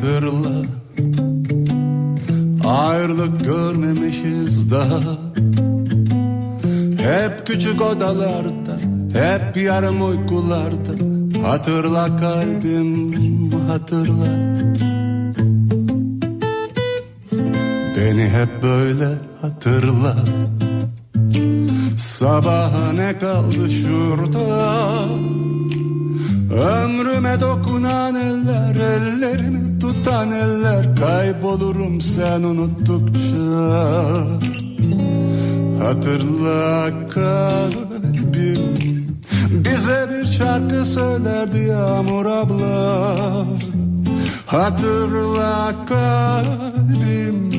hatırla Ayrılık görmemişiz daha. Hep küçük odalarda Hep yarım uykularda. Hatırla kalbim hatırla. Beni hep böyle hatırla. Sabaha ne kaldı şurada? Ömrüme dokunan eller Ellerimi tutan eller Kaybolurum sen unuttukça. Hatırla kalbim Bize bir şarkı söylerdi Yağmur abla. Hatırla kalbim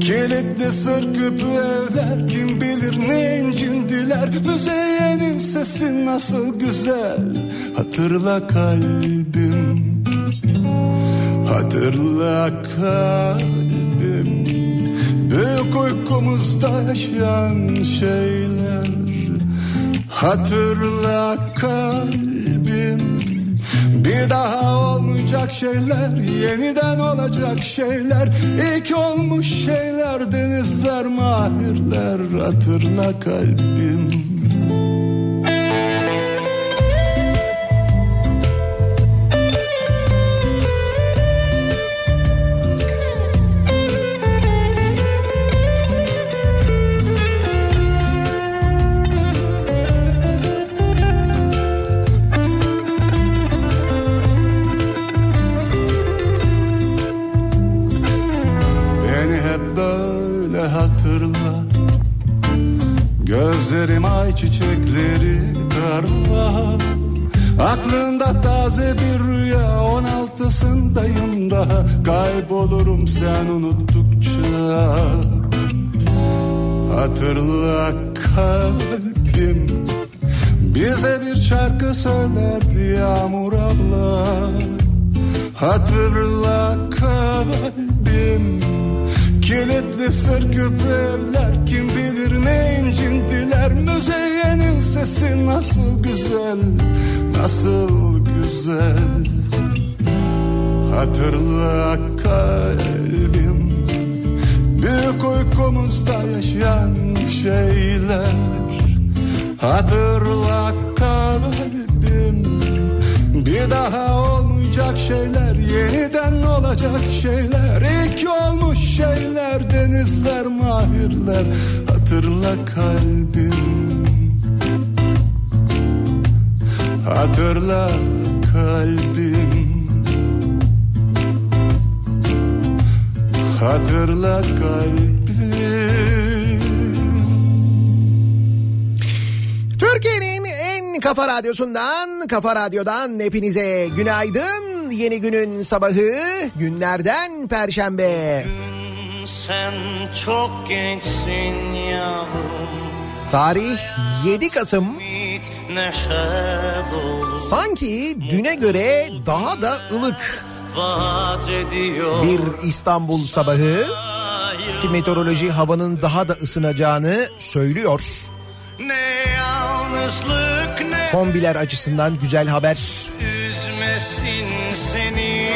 Kilitli sır küpü evler Kim bilir ne incindiler Müzeyyenin sesi nasıl güzel. Hatırla kalbim Hatırla kalbim Büyük uykumuzda yaşayan şeyler. Hatırla kalbim bir daha olmayacak şeyler Yeniden olacak şeyler. İlk olmuş şeyler Denizler mahirler. Hatırla kalbim Hatırla kalbim. Büyük uykumuzda yaşayan şeyler. Hatırla kalbim. Bir daha olmayacak şeyler Yeniden olacak şeyler. İlk olmuş şeyler Denizler mahirler. Hatırla kalbim. Hatırla kalbim Hatırla kalbim Türkiye'nin en kafa radyosundan, kafa radyodan hepinize günaydın. Yeni günün sabahı günlerden perşembe. Sen çok gençsin yavrum Tarih 7 Kasım. Sanki düne göre daha da ılık bir İstanbul sabahı. Ki meteoroloji havanın daha da ısınacağını söylüyor. Ne yalnızlık ne Kombiler açısından güzel haber. üzmesin seni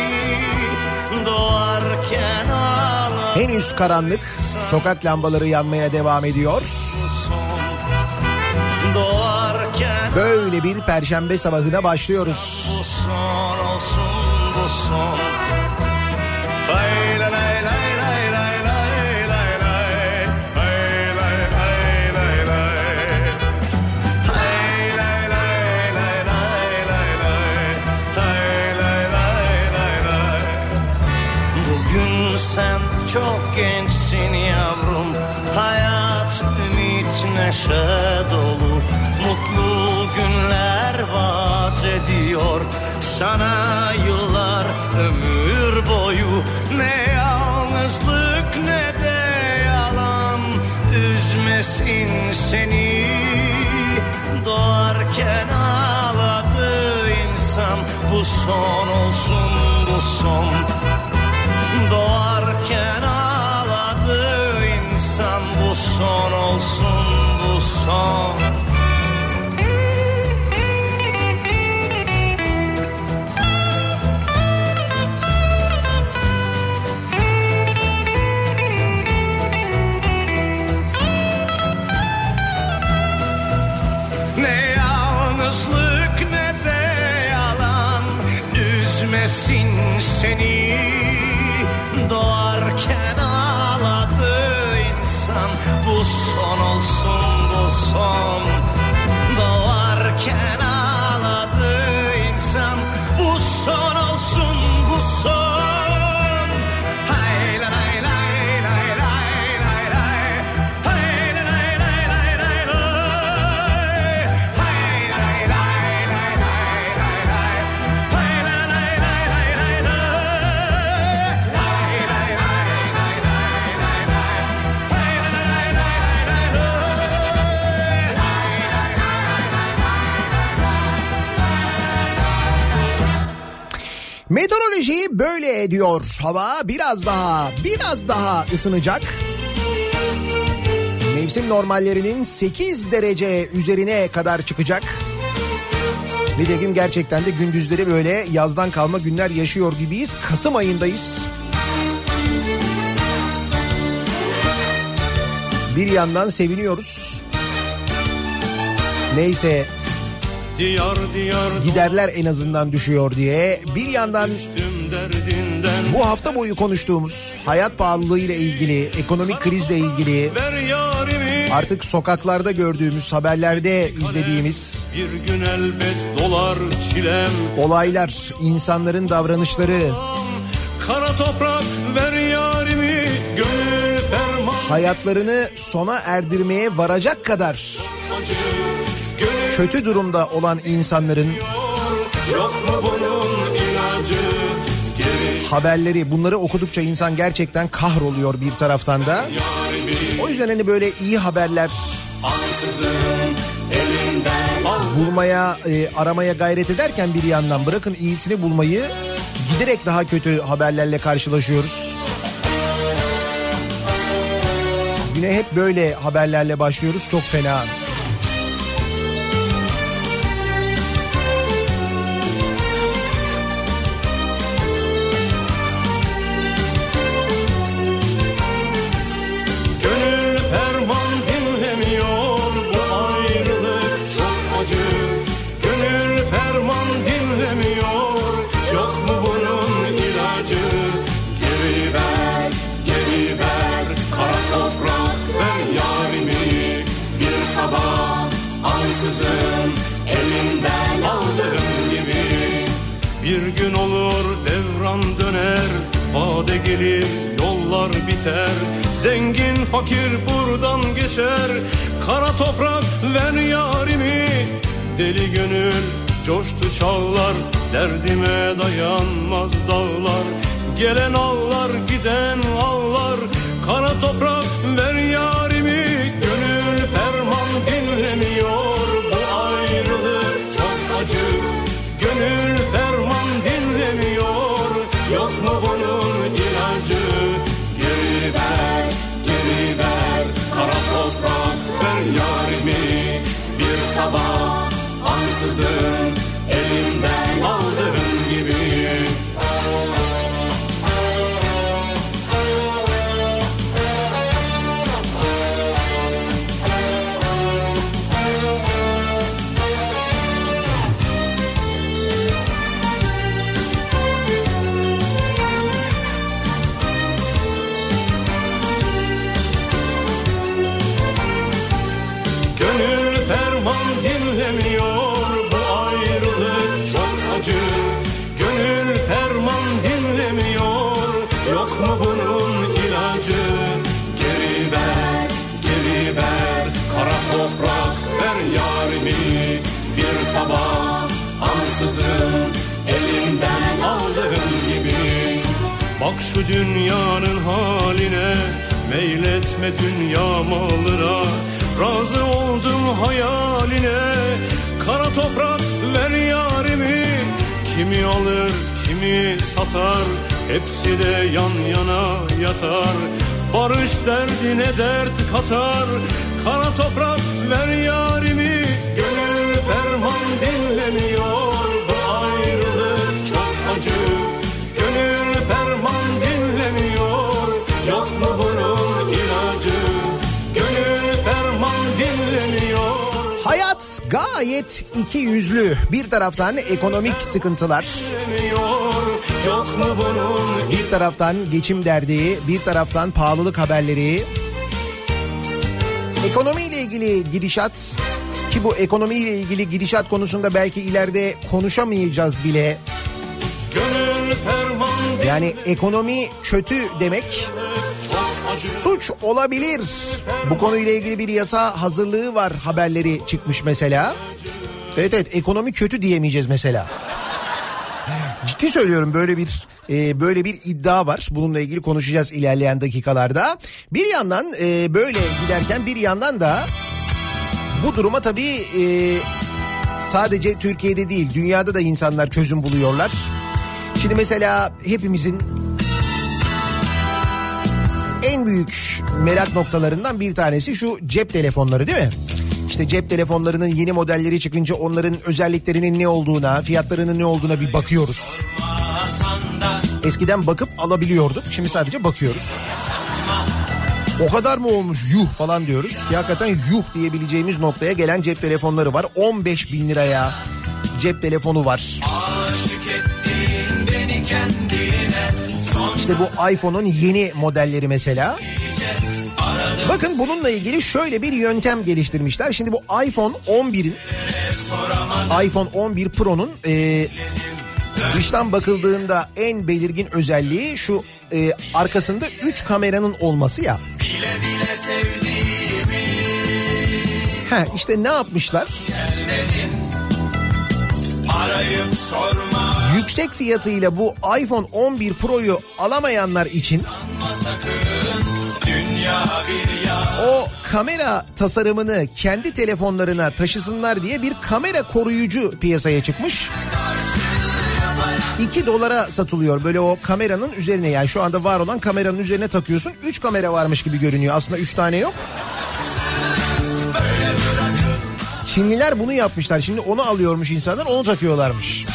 Doğarken ağlar Henüz karanlık. Sokak lambaları yanmaya devam ediyor. Böyle bir perşembe sabahına başlıyoruz. son olsun bu son Lay lay lay lay lay lay lay lay Lay lay lay lay lay Lay lay lay Bugün sen çok gençsin yavrum Hayat ümit neşe dolu Mutlu günler vaat ediyor sana yıllar ömür boyu. Ne yalnızlık ne de yalan. Üzmesin seni. Doğarken ağladı insan. Bu son olsun bu son. Doğarken ağladı insan. Bu son olsun bu son Üzmesin seni. Doğarken ağladı insan. Bu son olsun bu son. Doğarken Meteoroloji böyle diyor. Hava biraz daha biraz daha ısınacak. Mevsim normallerinin 8 derece üzerine kadar çıkacak. Nitekim gerçekten de gündüzleri böyle yazdan kalma günler yaşıyor gibiyiz. Kasım ayındayız. Bir yandan seviniyoruz. Neyse Diyar diyar giderler en azından düşüyor diye. Bir yandan Bu hafta boyu konuştuğumuz hayat pahalılığı ile ilgili, ekonomik krizle ilgili, artık sokaklarda gördüğümüz, haberlerde izlediğimiz Bir gün elbet dolar çilem. olaylar, insanların davranışları, Kara toprak ver yarimi. Gönül ferman. Hayatlarını sona erdirmeye varacak kadar acı kötü durumda olan insanların haberleri bunları okudukça insan gerçekten kahroluyor bir taraftan da. O yüzden hani böyle iyi haberler bulmaya, e, aramaya gayret ederken bir yandan bırakın iyisini bulmayı giderek daha kötü haberlerle karşılaşıyoruz. Güne hep böyle haberlerle başlıyoruz. Çok fena. Gönül dinlemiyor yok mu bunun ilacı? Geri ver, geri ver. Kara toprak ver yarimi Bir sabah ansızın elinden aldığım gibi. Bir gün olur devran döner. Vade gelir yollar biter. Zengin fakir buradan geçer. Kara toprak ver yarimi. Deli gönül coştu çağlar Derdime dayanmaz dağlar. Gelen ağlar giden ağlar Kara toprak ver yarimi. Gönül ferman dinlemiyor Bu ayrılık çok acı. Gönül ferman dinlemiyor Yok mu bunun ilacı? Geri ver, geri ver Kara toprak ver yarimi. Bir sabah ansızın Elimden aldığın gibi şu dünyanın haline Meyletme dünya malına. Razı oldum hayaline Kara toprak ver yarimi. Kimi alır kimi satar Hepsi de yan yana yatar. Barış derdine dert katar Kara toprak ver yarimi. Gönül ferman dinlemiyor Yok mu bunun ilacı Gönül ferman dinlemiyor Hayat gayet iki yüzlü. Bir taraftan ekonomik sıkıntılar, Yok mu bunun bir taraftan geçim derdi, bir taraftan pahalılık haberleri. Ekonomiyle ilgili gidişat ki bu ekonomiyle ilgili gidişat konusunda belki ileride konuşamayacağız bile. gönül Yani ekonomi kötü demek suç olabilir. Bu konuyla ilgili bir yasa hazırlığı var haberleri çıkmış mesela. Evet evet ekonomi kötü diyemeyeceğiz mesela. Ciddi söylüyorum böyle bir e, böyle bir iddia var. Bununla ilgili konuşacağız ilerleyen dakikalarda. Bir yandan e, böyle giderken bir yandan da bu duruma tabii e, sadece Türkiye'de değil dünyada da insanlar çözüm buluyorlar. Şimdi mesela hepimizin en büyük merak noktalarından bir tanesi şu cep telefonları değil mi? İşte cep telefonlarının yeni modelleri çıkınca onların özelliklerinin ne olduğuna, fiyatlarının ne olduğuna bir bakıyoruz. Eskiden bakıp alabiliyorduk. Şimdi sadece bakıyoruz. O kadar mı olmuş yuh falan diyoruz. Ki hakikaten yuh diyebileceğimiz noktaya gelen cep telefonları var. 15 bin liraya cep telefonu var. İşte bu iPhone'un yeni modelleri mesela. Bakın bununla ilgili şöyle bir yöntem geliştirmişler. Şimdi bu iPhone 11'in iPhone 11 Pro'nun e, dıştan bakıldığında en belirgin özelliği şu e, arkasında 3 kameranın olması ya. Ha işte ne yapmışlar? Arayıp sorma. Yüksek fiyatıyla bu iPhone 11 Pro'yu alamayanlar için o kamera tasarımını kendi telefonlarına taşısınlar diye bir kamera koruyucu piyasaya çıkmış. 2 dolara satılıyor. Böyle o kameranın üzerine yani şu anda var olan kameranın üzerine takıyorsun. 3 kamera varmış gibi görünüyor. Aslında 3 tane yok. Çinliler bunu yapmışlar şimdi onu alıyormuş insanlar onu takıyorlarmış.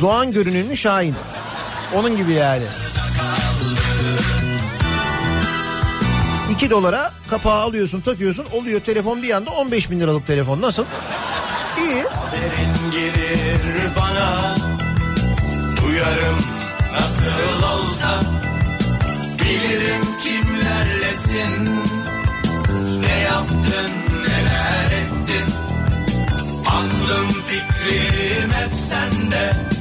Doğan görünümlü Şahin. Onun gibi yani. 2 dolara kapağı alıyorsun takıyorsun oluyor telefon bir anda 15 bin liralık telefon nasıl? İyi. Derin gelir bana Duyarım nasıl olsa Bilirim kimlerlesin Alexander.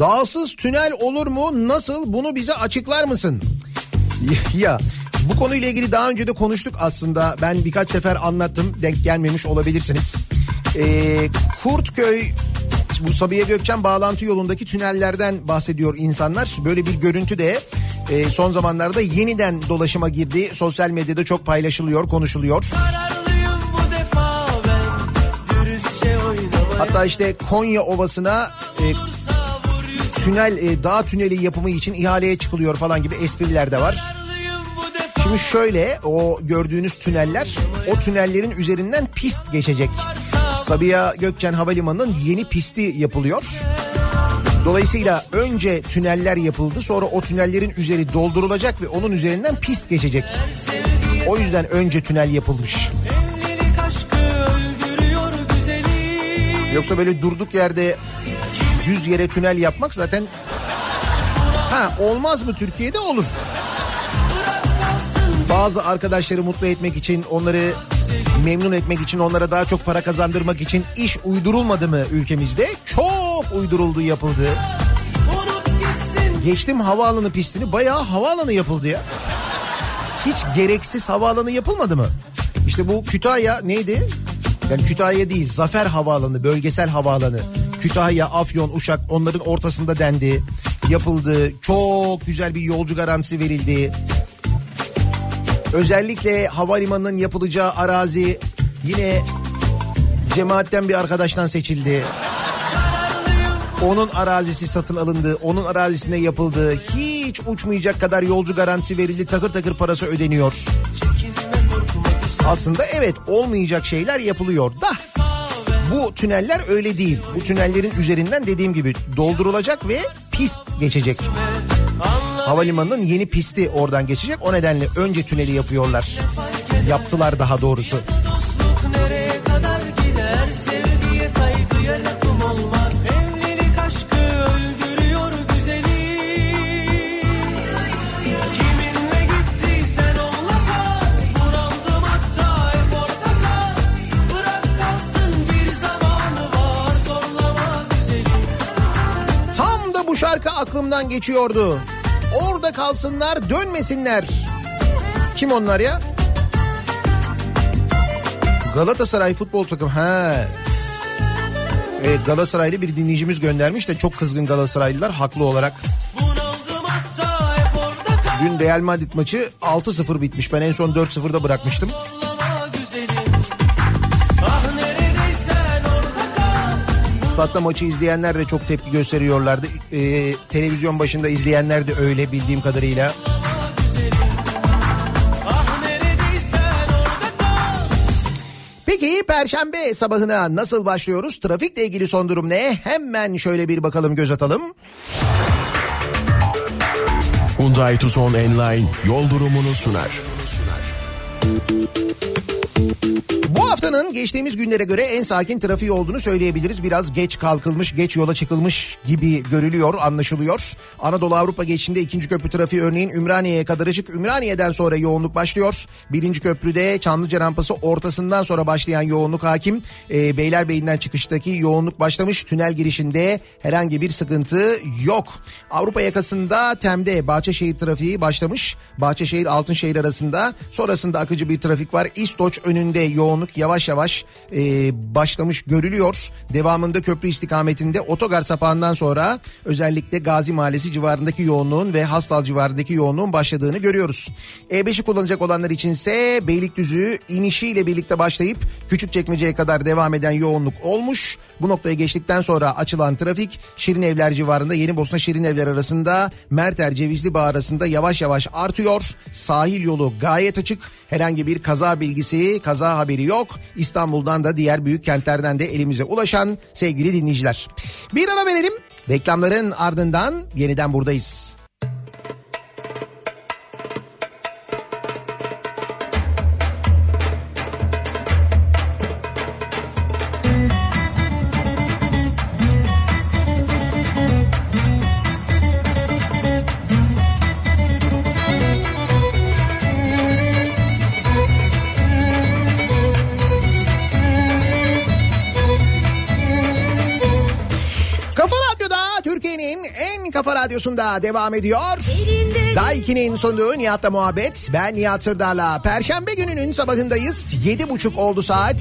Dağsız tünel olur mu? Nasıl? Bunu bize açıklar mısın? ya bu konuyla ilgili daha önce de konuştuk aslında. Ben birkaç sefer anlattım. Denk gelmemiş olabilirsiniz. Ee, Kurtköy bu Sabiha Gökçen bağlantı yolundaki tünellerden bahsediyor insanlar. Böyle bir görüntü de e, son zamanlarda yeniden dolaşıma girdi. Sosyal medyada çok paylaşılıyor, konuşuluyor. Ben Hatta işte Konya Ovası'na e, tünel e, dağ tüneli yapımı için ihaleye çıkılıyor falan gibi espriler de var. Şimdi şöyle o gördüğünüz tüneller o tünellerin üzerinden pist geçecek. Sabiha Gökçen Havalimanı'nın yeni pisti yapılıyor. Dolayısıyla önce tüneller yapıldı sonra o tünellerin üzeri doldurulacak ve onun üzerinden pist geçecek. O yüzden önce tünel yapılmış. Yoksa böyle durduk yerde düz yere tünel yapmak zaten ha olmaz mı Türkiye'de olur. Bazı arkadaşları mutlu etmek için onları memnun etmek için onlara daha çok para kazandırmak için iş uydurulmadı mı ülkemizde? Çok uyduruldu yapıldı. Geçtim havaalanı pistini bayağı havaalanı yapıldı ya. Hiç gereksiz havaalanı yapılmadı mı? İşte bu Kütahya neydi? Yani Kütahya değil Zafer Havaalanı bölgesel havaalanı. Kütahya, Afyon, Uşak onların ortasında dendi. Yapıldı. Çok güzel bir yolcu garantisi verildi. Özellikle havalimanının yapılacağı arazi yine cemaatten bir arkadaştan seçildi. Onun arazisi satın alındı. Onun arazisine yapıldı. Hiç uçmayacak kadar yolcu garantisi verildi. Takır takır parası ödeniyor. Aslında evet olmayacak şeyler yapılıyor da bu tüneller öyle değil. Bu tünellerin üzerinden dediğim gibi doldurulacak ve pist geçecek. Havalimanının yeni pisti oradan geçecek. O nedenle önce tüneli yapıyorlar. Yaptılar daha doğrusu. Aklımdan geçiyordu. Orada kalsınlar dönmesinler. Kim onlar ya? Galatasaray futbol takımı. Ha. Evet Galatasaraylı bir dinleyicimiz göndermiş de çok kızgın Galatasaraylılar haklı olarak. Dün Real Madrid maçı 6-0 bitmiş. Ben en son 4-0'da bırakmıştım. Statta maçı izleyenler de çok tepki gösteriyorlardı. Ee, televizyon başında izleyenler de öyle bildiğim kadarıyla. Peki perşembe sabahına nasıl başlıyoruz? Trafikle ilgili son durum ne? Hemen şöyle bir bakalım göz atalım. Hyundai Tucson Enline yol durumunu sunar. Bu haftanın geçtiğimiz günlere göre en sakin trafiği olduğunu söyleyebiliriz. Biraz geç kalkılmış, geç yola çıkılmış gibi görülüyor, anlaşılıyor. Anadolu Avrupa geçişinde ikinci köprü trafiği örneğin Ümraniye'ye kadar açık. Ümraniye'den sonra yoğunluk başlıyor. Birinci köprüde Çamlıca rampası ortasından sonra başlayan yoğunluk hakim. Ee, Beylerbeyi'nden çıkıştaki yoğunluk başlamış. Tünel girişinde herhangi bir sıkıntı yok. Avrupa yakasında Tem'de Bahçeşehir trafiği başlamış. Bahçeşehir Altınşehir arasında sonrasında akıcı bir trafik var. İstoç önünde yoğunluk yavaş yavaş e, başlamış görülüyor. Devamında köprü istikametinde otogar sapağından sonra özellikle Gazi Mahallesi civarındaki yoğunluğun ve Hastal civarındaki yoğunluğun başladığını görüyoruz. E5'i kullanacak olanlar içinse Beylikdüzü inişiyle birlikte başlayıp Küçükçekmece'ye kadar devam eden yoğunluk olmuş. Bu noktaya geçtikten sonra açılan trafik Şirin Evler civarında Yeni Bosna Şirin Evler arasında Merter Cevizli Bağ arasında yavaş yavaş artıyor. Sahil yolu gayet açık. Herhangi bir kaza bilgisi, kaza haberi yok. İstanbul'dan da diğer büyük kentlerden de elimize ulaşan sevgili dinleyiciler. Bir ara verelim. Reklamların ardından yeniden buradayız. Radyosunda devam ediyor. Daiki'nin sunduğu Nihat'la muhabbet. Ben Nihat Sırdar'la. Perşembe gününün sabahındayız. Yedi buçuk oldu saat.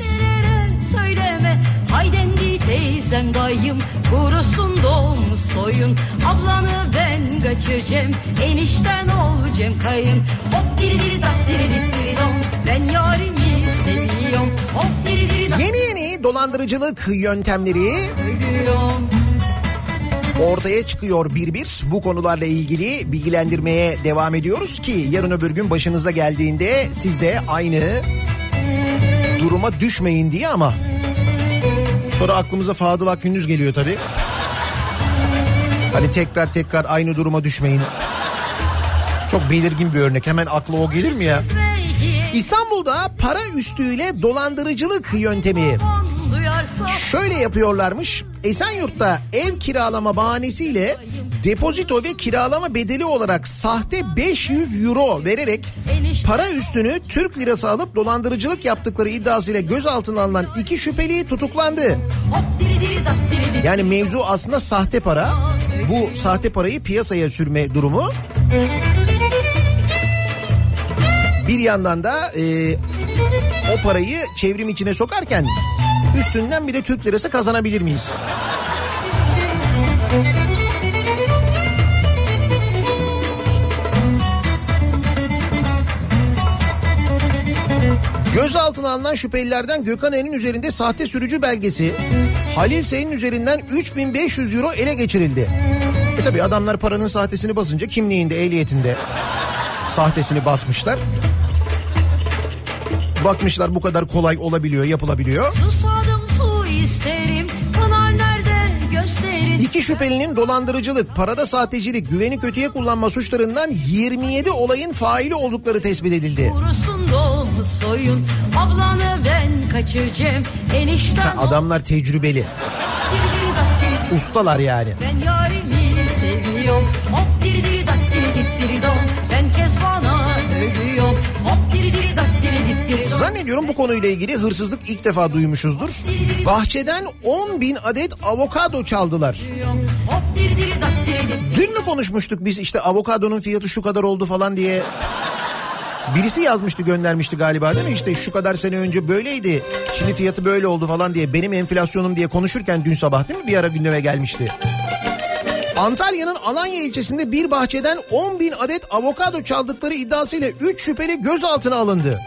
söyleme Haydendi teyzem dayım Kurusun doğum soyun Ablanı ben kaçıracağım Enişten olacağım kayın Hop diri diri dak diri diri diri dom Ben yarimi seviyorum Hop diri diri dak Yeni yeni dolandırıcılık yöntemleri ölüyorum ortaya çıkıyor bir bir. Bu konularla ilgili bilgilendirmeye devam ediyoruz ki yarın öbür gün başınıza geldiğinde siz de aynı duruma düşmeyin diye ama sonra aklımıza Fadıl Akgündüz geliyor tabii. Hani tekrar tekrar aynı duruma düşmeyin. Çok belirgin bir örnek. Hemen akla o gelir mi ya? İstanbul'da para üstüyle dolandırıcılık yöntemi. Şöyle yapıyorlarmış. Esenyurt'ta ev kiralama bahanesiyle depozito ve kiralama bedeli olarak sahte 500 euro vererek para üstünü Türk lirası alıp dolandırıcılık yaptıkları iddiasıyla gözaltına alınan iki şüpheli tutuklandı. Yani mevzu aslında sahte para. Bu sahte parayı piyasaya sürme durumu. Bir yandan da e, o parayı çevrim içine sokarken üstünden bir de Türk lirası kazanabilir miyiz? Gözaltına alınan şüphelilerden Gökhan E'nin üzerinde sahte sürücü belgesi, Halil Sey'in üzerinden 3500 euro ele geçirildi. E tabi adamlar paranın sahtesini basınca kimliğinde, ehliyetinde sahtesini basmışlar. Bakmışlar bu kadar kolay olabiliyor, yapılabiliyor. Susadım su isterim. Pınar nerede gösterin. İki şüphelinin dolandırıcılık, parada sahtecilik, güveni kötüye kullanma suçlarından 27 olayın faili oldukları tespit edildi. Kurusun doğumu soyun. Ablanı ben kaçıracağım. Enişten ol. Adamlar tecrübeli, ustalar yani. Ben yarimi seviyorum. Hop diri diri Zannediyorum bu konuyla ilgili hırsızlık ilk defa duymuşuzdur. Bahçeden 10 bin adet avokado çaldılar. Dün mü konuşmuştuk biz işte avokadonun fiyatı şu kadar oldu falan diye. Birisi yazmıştı göndermişti galiba değil mi? İşte şu kadar sene önce böyleydi. Şimdi fiyatı böyle oldu falan diye. Benim enflasyonum diye konuşurken dün sabah değil mi? Bir ara gündeme gelmişti. Antalya'nın Alanya ilçesinde bir bahçeden 10 bin adet avokado çaldıkları iddiasıyla 3 şüpheli gözaltına alındı.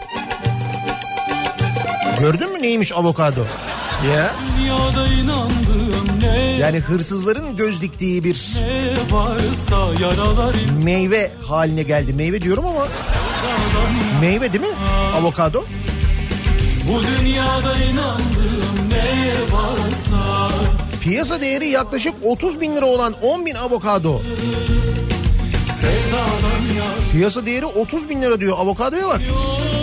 Gördün mü neymiş avokado? Ya. Yani hırsızların göz diktiği bir meyve haline geldi. Meyve diyorum ama meyve değil mi? Avokado. Bu dünyada inandığım ne varsa Piyasa değeri yaklaşık 30 bin lira olan 10 bin avokado. Piyasa değeri 30 bin lira diyor. Avokadoya bak. yüzü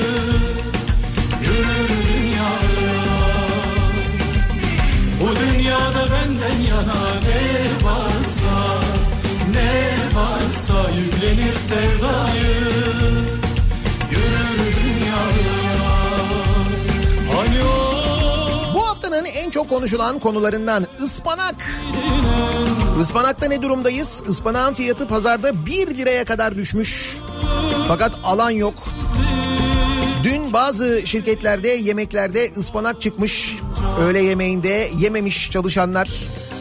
benden yana ne varsa ne varsa yüklenir sevdayı Hani Bu haftanın en çok konuşulan konularından ıspanak. Ispanakta ne durumdayız? Ispanağın fiyatı pazarda 1 liraya kadar düşmüş. Fakat alan yok. Dün bazı şirketlerde yemeklerde ıspanak çıkmış. Öğle yemeğinde yememiş çalışanlar.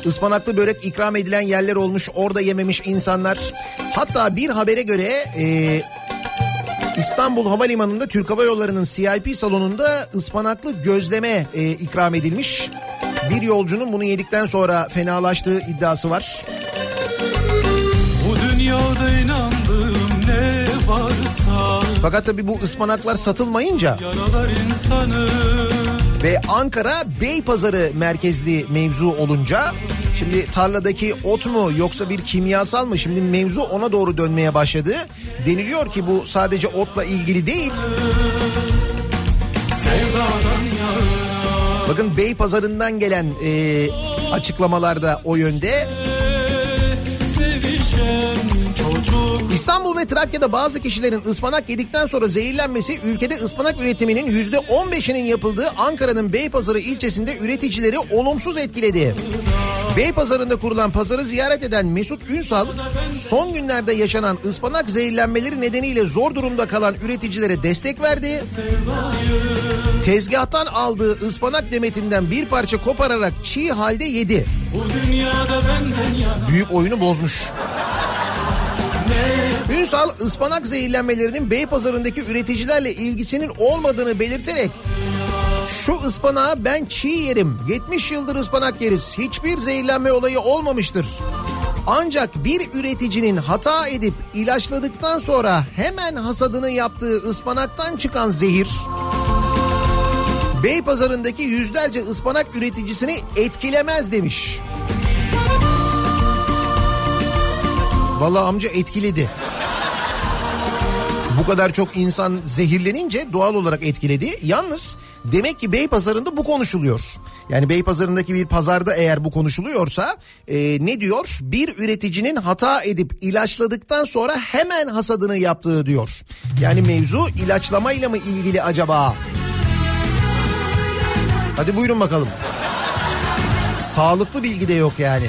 Ispanaklı börek ikram edilen yerler olmuş. Orada yememiş insanlar. Hatta bir habere göre e, İstanbul Havalimanı'nda Türk Hava Yolları'nın CIP salonunda ıspanaklı gözleme e, ikram edilmiş. Bir yolcunun bunu yedikten sonra fenalaştığı iddiası var. bu dünyada inandığım ne varsa Fakat tabii bu ıspanaklar satılmayınca insanı ve Ankara Beypazarı merkezli mevzu olunca şimdi tarladaki ot mu yoksa bir kimyasal mı şimdi mevzu ona doğru dönmeye başladı. Deniliyor ki bu sadece otla ilgili değil. Bakın Beypazarı'ndan gelen e, açıklamalarda o yönde. sevişen İstanbul ve Trakya'da bazı kişilerin ıspanak yedikten sonra zehirlenmesi ülkede ıspanak üretiminin yüzde 15'inin yapıldığı Ankara'nın Beypazarı ilçesinde üreticileri olumsuz etkiledi. Beypazarı'nda kurulan pazarı ziyaret eden Mesut Ünsal, son günlerde yaşanan ıspanak zehirlenmeleri nedeniyle zor durumda kalan üreticilere destek verdi. Tezgahtan aldığı ıspanak demetinden bir parça kopararak çiğ halde yedi. Büyük oyunu bozmuş. Ünsal ıspanak zehirlenmelerinin Beypazarı'ndaki üreticilerle ilgisinin olmadığını belirterek şu ıspanağı ben çiğ yerim. 70 yıldır ıspanak yeriz. Hiçbir zehirlenme olayı olmamıştır. Ancak bir üreticinin hata edip ilaçladıktan sonra hemen hasadını yaptığı ıspanaktan çıkan zehir Beypazarı'ndaki yüzlerce ıspanak üreticisini etkilemez demiş. Vallahi amca etkiledi. Bu kadar çok insan zehirlenince doğal olarak etkiledi. Yalnız demek ki Beypazarı'nda bu konuşuluyor. Yani Beypazarı'ndaki bir pazarda eğer bu konuşuluyorsa e, ne diyor? Bir üreticinin hata edip ilaçladıktan sonra hemen hasadını yaptığı diyor. Yani mevzu ilaçlamayla mı ilgili acaba? Hadi buyurun bakalım. Sağlıklı bilgi de yok yani.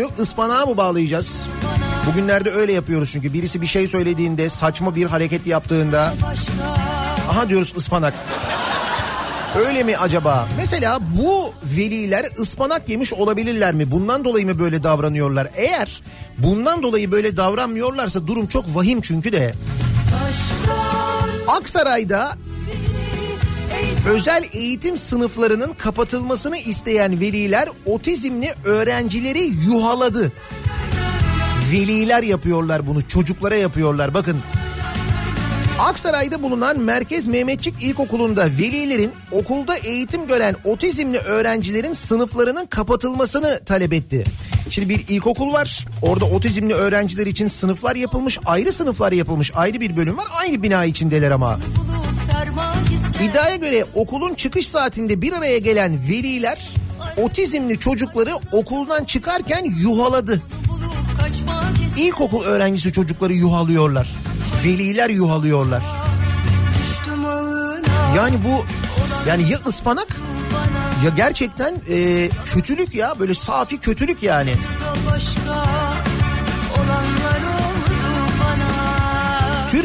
Konuyu ıspanağa mı bağlayacağız? Bugünlerde öyle yapıyoruz çünkü birisi bir şey söylediğinde saçma bir hareket yaptığında aha diyoruz ıspanak. Öyle mi acaba? Mesela bu veliler ıspanak yemiş olabilirler mi? Bundan dolayı mı böyle davranıyorlar? Eğer bundan dolayı böyle davranmıyorlarsa durum çok vahim çünkü de. Aksaray'da özel eğitim sınıflarının kapatılmasını isteyen veliler otizmli öğrencileri yuhaladı. Veliler yapıyorlar bunu, çocuklara yapıyorlar. Bakın Aksaray'da bulunan Merkez Mehmetçik İlkokulu'nda velilerin okulda eğitim gören otizmli öğrencilerin sınıflarının kapatılmasını talep etti. Şimdi bir ilkokul var. Orada otizmli öğrenciler için sınıflar yapılmış. Ayrı sınıflar yapılmış. Ayrı bir bölüm var. Aynı bina içindeler ama. İddiaya göre okulun çıkış saatinde bir araya gelen veliler otizmli çocukları okuldan çıkarken yuhaladı. İlkokul öğrencisi çocukları yuhalıyorlar. Veliler yuhalıyorlar. Yani bu yani ya ıspanak ya gerçekten e, kötülük ya böyle safi kötülük yani. başka olanlar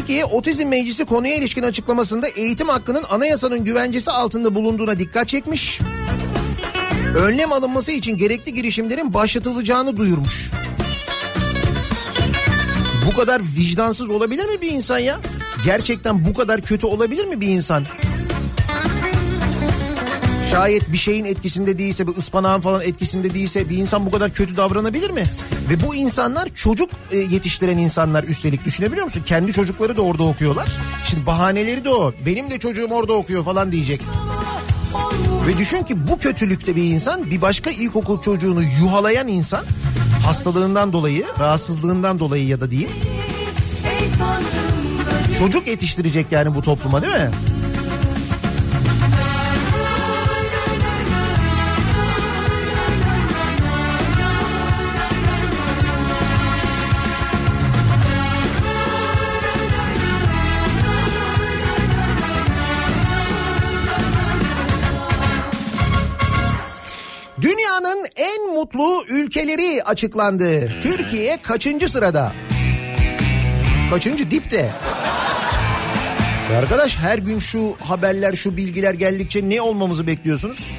Türkiye Otizm Meclisi konuya ilişkin açıklamasında eğitim hakkının anayasanın güvencesi altında bulunduğuna dikkat çekmiş. Önlem alınması için gerekli girişimlerin başlatılacağını duyurmuş. Bu kadar vicdansız olabilir mi bir insan ya? Gerçekten bu kadar kötü olabilir mi bir insan? Şayet bir şeyin etkisinde değilse, bir ıspanağın falan etkisinde değilse bir insan bu kadar kötü davranabilir mi? Ve bu insanlar çocuk e, yetiştiren insanlar üstelik düşünebiliyor musun? Kendi çocukları da orada okuyorlar. Şimdi bahaneleri de o. Benim de çocuğum orada okuyor falan diyecek. Ve düşün ki bu kötülükte bir insan bir başka ilkokul çocuğunu yuhalayan insan hastalığından dolayı, rahatsızlığından dolayı ya da diyeyim çocuk yetiştirecek yani bu topluma değil mi? Mutlu ülkeleri açıklandı. Türkiye kaçıncı sırada? Kaçıncı dipte? Ya Arkadaş her gün şu haberler şu bilgiler geldikçe ne olmamızı bekliyorsunuz?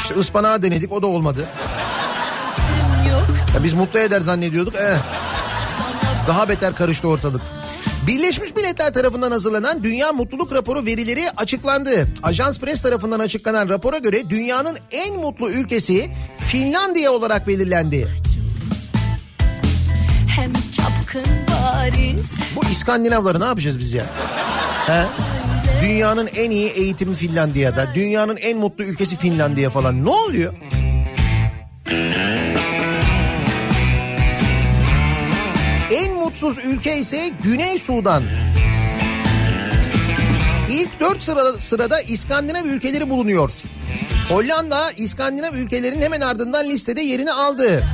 İşte ıspanağı denedik o da olmadı. yok Ya biz mutlu eder zannediyorduk. Eh. Daha beter karıştı ortalık. Birleşmiş Milletler tarafından hazırlanan Dünya Mutluluk Raporu verileri açıklandı. Ajans Press tarafından açıklanan rapora göre dünyanın en mutlu ülkesi Finlandiya olarak belirlendi. Bu İskandinavları ne yapacağız biz ya? He? Dünyanın en iyi eğitimi Finlandiya'da. Dünyanın en mutlu ülkesi Finlandiya falan. Ne oluyor? Mutsuz ülke ise Güney Sudan. İlk dört sırada, sırada İskandinav ülkeleri bulunuyor. Hollanda İskandinav ülkelerinin hemen ardından listede yerini aldı.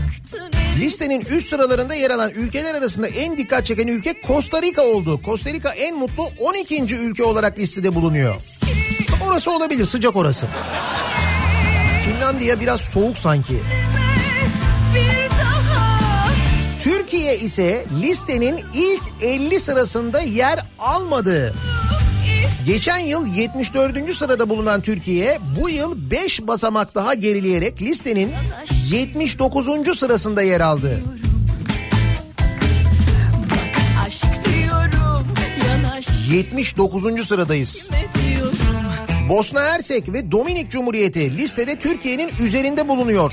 Listenin üst sıralarında yer alan ülkeler arasında en dikkat çeken ülke Costa Rica oldu. Costa Rica en mutlu 12. ülke olarak listede bulunuyor. Orası olabilir sıcak orası. Finlandiya biraz soğuk sanki. Türkiye ise listenin ilk 50 sırasında yer almadı. Geçen yıl 74. sırada bulunan Türkiye bu yıl 5 basamak daha gerileyerek listenin 79. sırasında yer aldı. aşk diyorum yanaş 79. sıradayız. Bosna Hersek ve Dominik Cumhuriyeti listede Türkiye'nin üzerinde bulunuyor.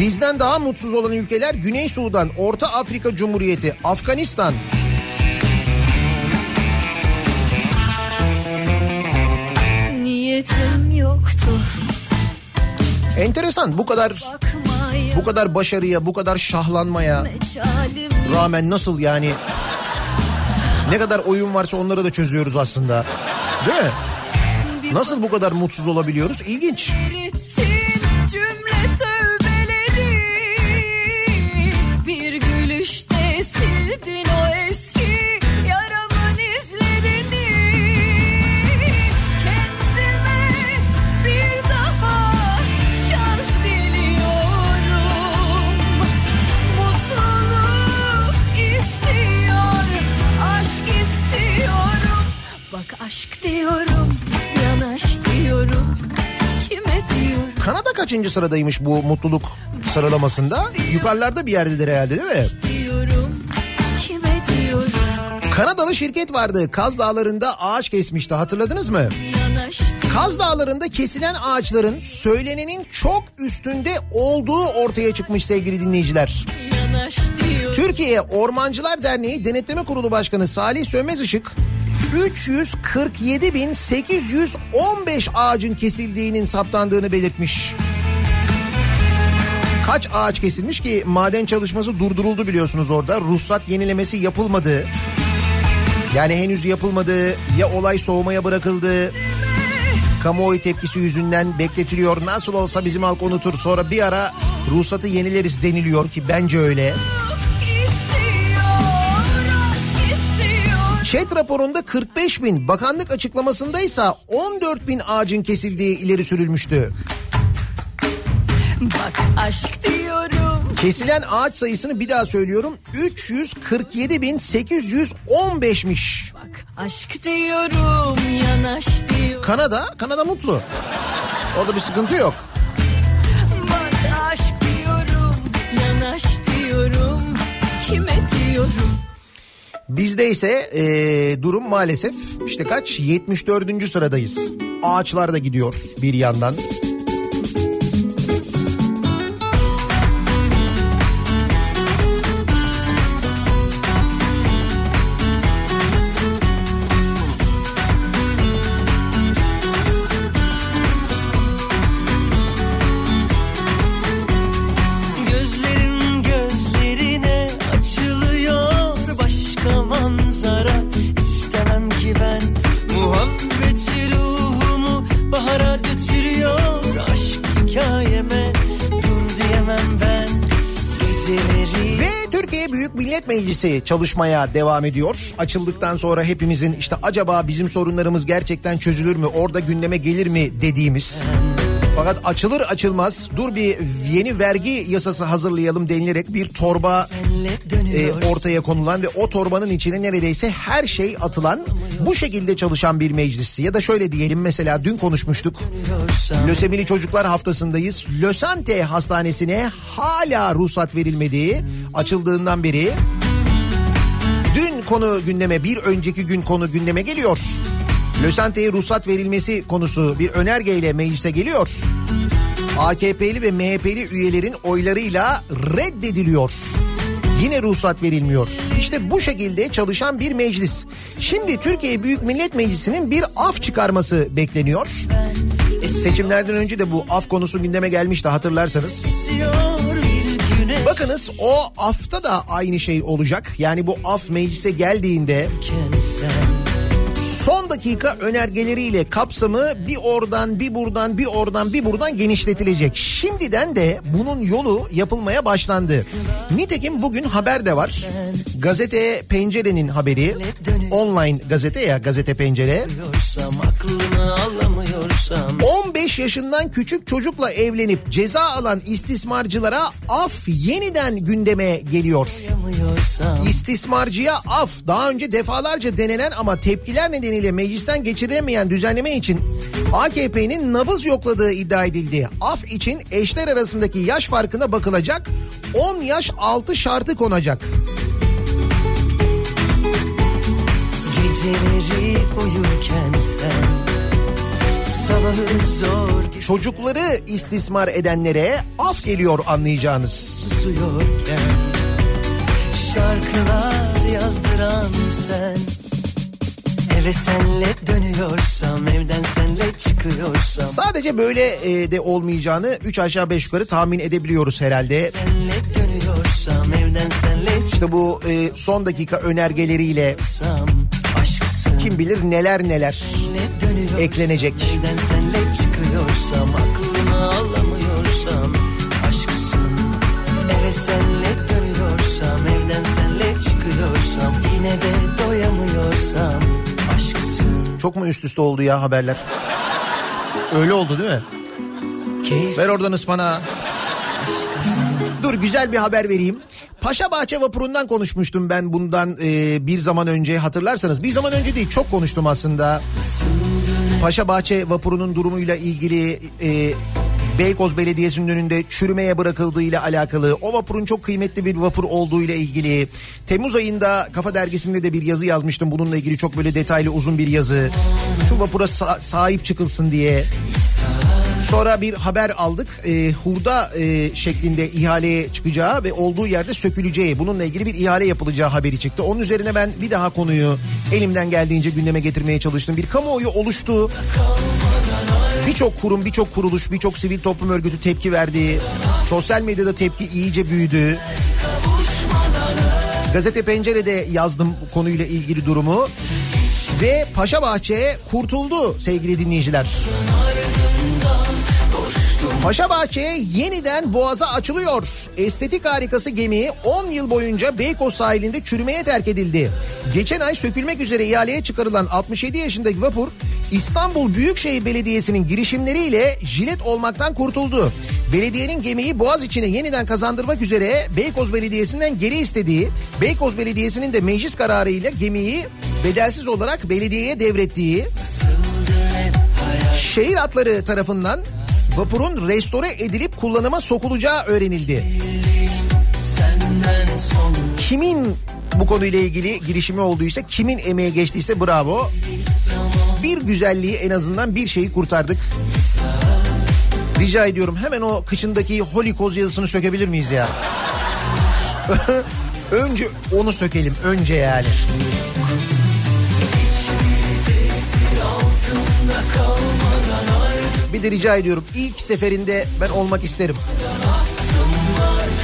Bizden daha mutsuz olan ülkeler Güney Sudan, Orta Afrika Cumhuriyeti, Afganistan. niyetim yoktu Enteresan bu kadar bu kadar başarıya, bu kadar şahlanmaya rağmen nasıl yani ne kadar oyun varsa onları da çözüyoruz aslında. Değil mi? Nasıl bu kadar mutsuz olabiliyoruz? İlginç. Aşk diyorum, yanaş diyorum Kime diyorum Kanada kaçıncı sıradaymış bu mutluluk sıralamasında? Yukarılarda bir yerdedir herhalde değil mi? diyorum Kime diyorum Kanadalı şirket vardı. Kaz Dağları'nda ağaç kesmişti hatırladınız mı? Kaz Dağları'nda kesilen ağaçların söylenenin çok üstünde olduğu ortaya çıkmış sevgili dinleyiciler. Türkiye Ormancılar Derneği Denetleme Kurulu Başkanı Salih Sönmez Işık 347.815 ağacın kesildiğinin saptandığını belirtmiş. Kaç ağaç kesilmiş ki maden çalışması durduruldu biliyorsunuz orada. Ruhsat yenilemesi yapılmadı. Yani henüz yapılmadı. Ya olay soğumaya bırakıldı. Kamuoyu tepkisi yüzünden bekletiliyor. Nasıl olsa bizim halk unutur. Sonra bir ara ruhsatı yenileriz deniliyor ki bence öyle. ÇED raporunda 45 bin, bakanlık açıklamasındaysa 14 bin ağacın kesildiği ileri sürülmüştü. Bak aşk diyorum Kesilen ağaç sayısını bir daha söylüyorum 347.815'miş. Bak aşk diyorum yanaş diyorum Kanada, Kanada mutlu. Orada bir sıkıntı yok. Bak aşk diyorum yanaş diyorum Kime diyorum Bizde ise eee, durum maalesef işte kaç 74. sıradayız. Ağaçlar da gidiyor bir yandan. Türkiye Büyük Millet Meclisi çalışmaya devam ediyor. Açıldıktan sonra hepimizin işte acaba bizim sorunlarımız gerçekten çözülür mü, orada gündeme gelir mi dediğimiz. Fakat açılır açılmaz dur bir yeni vergi yasası hazırlayalım denilerek bir torba e, ortaya konulan ve o torbanın içine neredeyse her şey atılan bu şekilde çalışan bir meclis. Ya da şöyle diyelim mesela dün konuşmuştuk. Lösemili Çocuklar Haftası'ndayız. Lösante Hastanesi'ne hala ruhsat verilmediği açıldığından beri dün konu gündeme bir önceki gün konu gündeme geliyor. Lösante'ye ruhsat verilmesi konusu bir önergeyle meclise geliyor. AKP'li ve MHP'li üyelerin oylarıyla reddediliyor. Yine ruhsat verilmiyor. İşte bu şekilde çalışan bir meclis. Şimdi Türkiye Büyük Millet Meclisi'nin bir af çıkarması bekleniyor. Seçimlerden önce de bu af konusu gündeme gelmişti hatırlarsanız. Bakınız o afta da aynı şey olacak. Yani bu af meclise geldiğinde son dakika önergeleriyle kapsamı bir oradan bir buradan bir oradan bir buradan genişletilecek. Şimdiden de bunun yolu yapılmaya başlandı. Nitekim bugün haber de var. Gazete Pencere'nin haberi. Online gazete ya gazete Pencere. Yorsam aklını alamıyorsam 15 yaşından küçük çocukla evlenip ceza alan istismarcılara af yeniden gündeme geliyor. İstismarcıya af daha önce defalarca denenen ama tepkiler nedeniyle meclisten geçiremeyen düzenleme için AKP'nin nabız yokladığı iddia edildi. Af için eşler arasındaki yaş farkına bakılacak 10 yaş altı şartı konacak. Geceleri uyurken sen Çocukları istismar edenlere af geliyor anlayacağınız. susuyorken Şarkılar yazdıran sen Eve senle dönüyorsam Evden senle çıkıyorsam Sadece böyle e, de olmayacağını 3 aşağı 5 yukarı tahmin edebiliyoruz herhalde. Senle dönüyorsam Evden senle İşte bu e, son dakika önergeleriyle Aşksın kim bilir neler neler eklenecek. Evden senle çıkıyorsam Aklımı alamıyorsam Aşksın Eve senle dönüyorsam Evden senle çıkıyorsam Yine de Çok mu üst üste oldu ya haberler? Öyle oldu değil mi? Keyif Ver oradan ıspanağı. Dur güzel bir haber vereyim. Paşa Bahçe vapurundan konuşmuştum ben bundan e, bir zaman önce hatırlarsanız. Bir zaman önce değil çok konuştum aslında. Paşa Bahçe vapurunun durumuyla ilgili e, Beykoz Belediyesi'nin önünde çürümeye bırakıldığıyla alakalı, o vapurun çok kıymetli bir vapur olduğu ile ilgili. Temmuz ayında Kafa Dergisi'nde de bir yazı yazmıştım bununla ilgili çok böyle detaylı uzun bir yazı. Şu vapura sa- sahip çıkılsın diye. Sonra bir haber aldık. E, hurda e, şeklinde ihaleye çıkacağı ve olduğu yerde söküleceği, bununla ilgili bir ihale yapılacağı haberi çıktı. Onun üzerine ben bir daha konuyu elimden geldiğince gündeme getirmeye çalıştım. Bir kamuoyu oluştu. Birçok kurum, birçok kuruluş, birçok sivil toplum örgütü tepki verdi. Sosyal medyada tepki iyice büyüdü. Gazete Pencere'de yazdım konuyla ilgili durumu. Ve Paşa Bahçe kurtuldu sevgili dinleyiciler. Paşa Bahçe yeniden boğaza açılıyor. Estetik harikası gemi 10 yıl boyunca Beykoz sahilinde çürümeye terk edildi. Geçen ay sökülmek üzere ihaleye çıkarılan 67 yaşındaki vapur İstanbul Büyükşehir Belediyesi'nin girişimleriyle jilet olmaktan kurtuldu. Belediyenin gemiyi boğaz içine yeniden kazandırmak üzere Beykoz Belediyesi'nden geri istediği, Beykoz Belediyesi'nin de meclis kararıyla gemiyi bedelsiz olarak belediyeye devrettiği şehir hatları tarafından vapurun restore edilip kullanıma sokulacağı öğrenildi. Kimin bu konuyla ilgili girişimi olduysa, kimin emeği geçtiyse bravo. Bir güzelliği en azından bir şeyi kurtardık. Rica ediyorum hemen o kıçındaki holikoz yazısını sökebilir miyiz ya? önce onu sökelim önce yani. Bir de rica ediyorum ilk seferinde ben olmak isterim.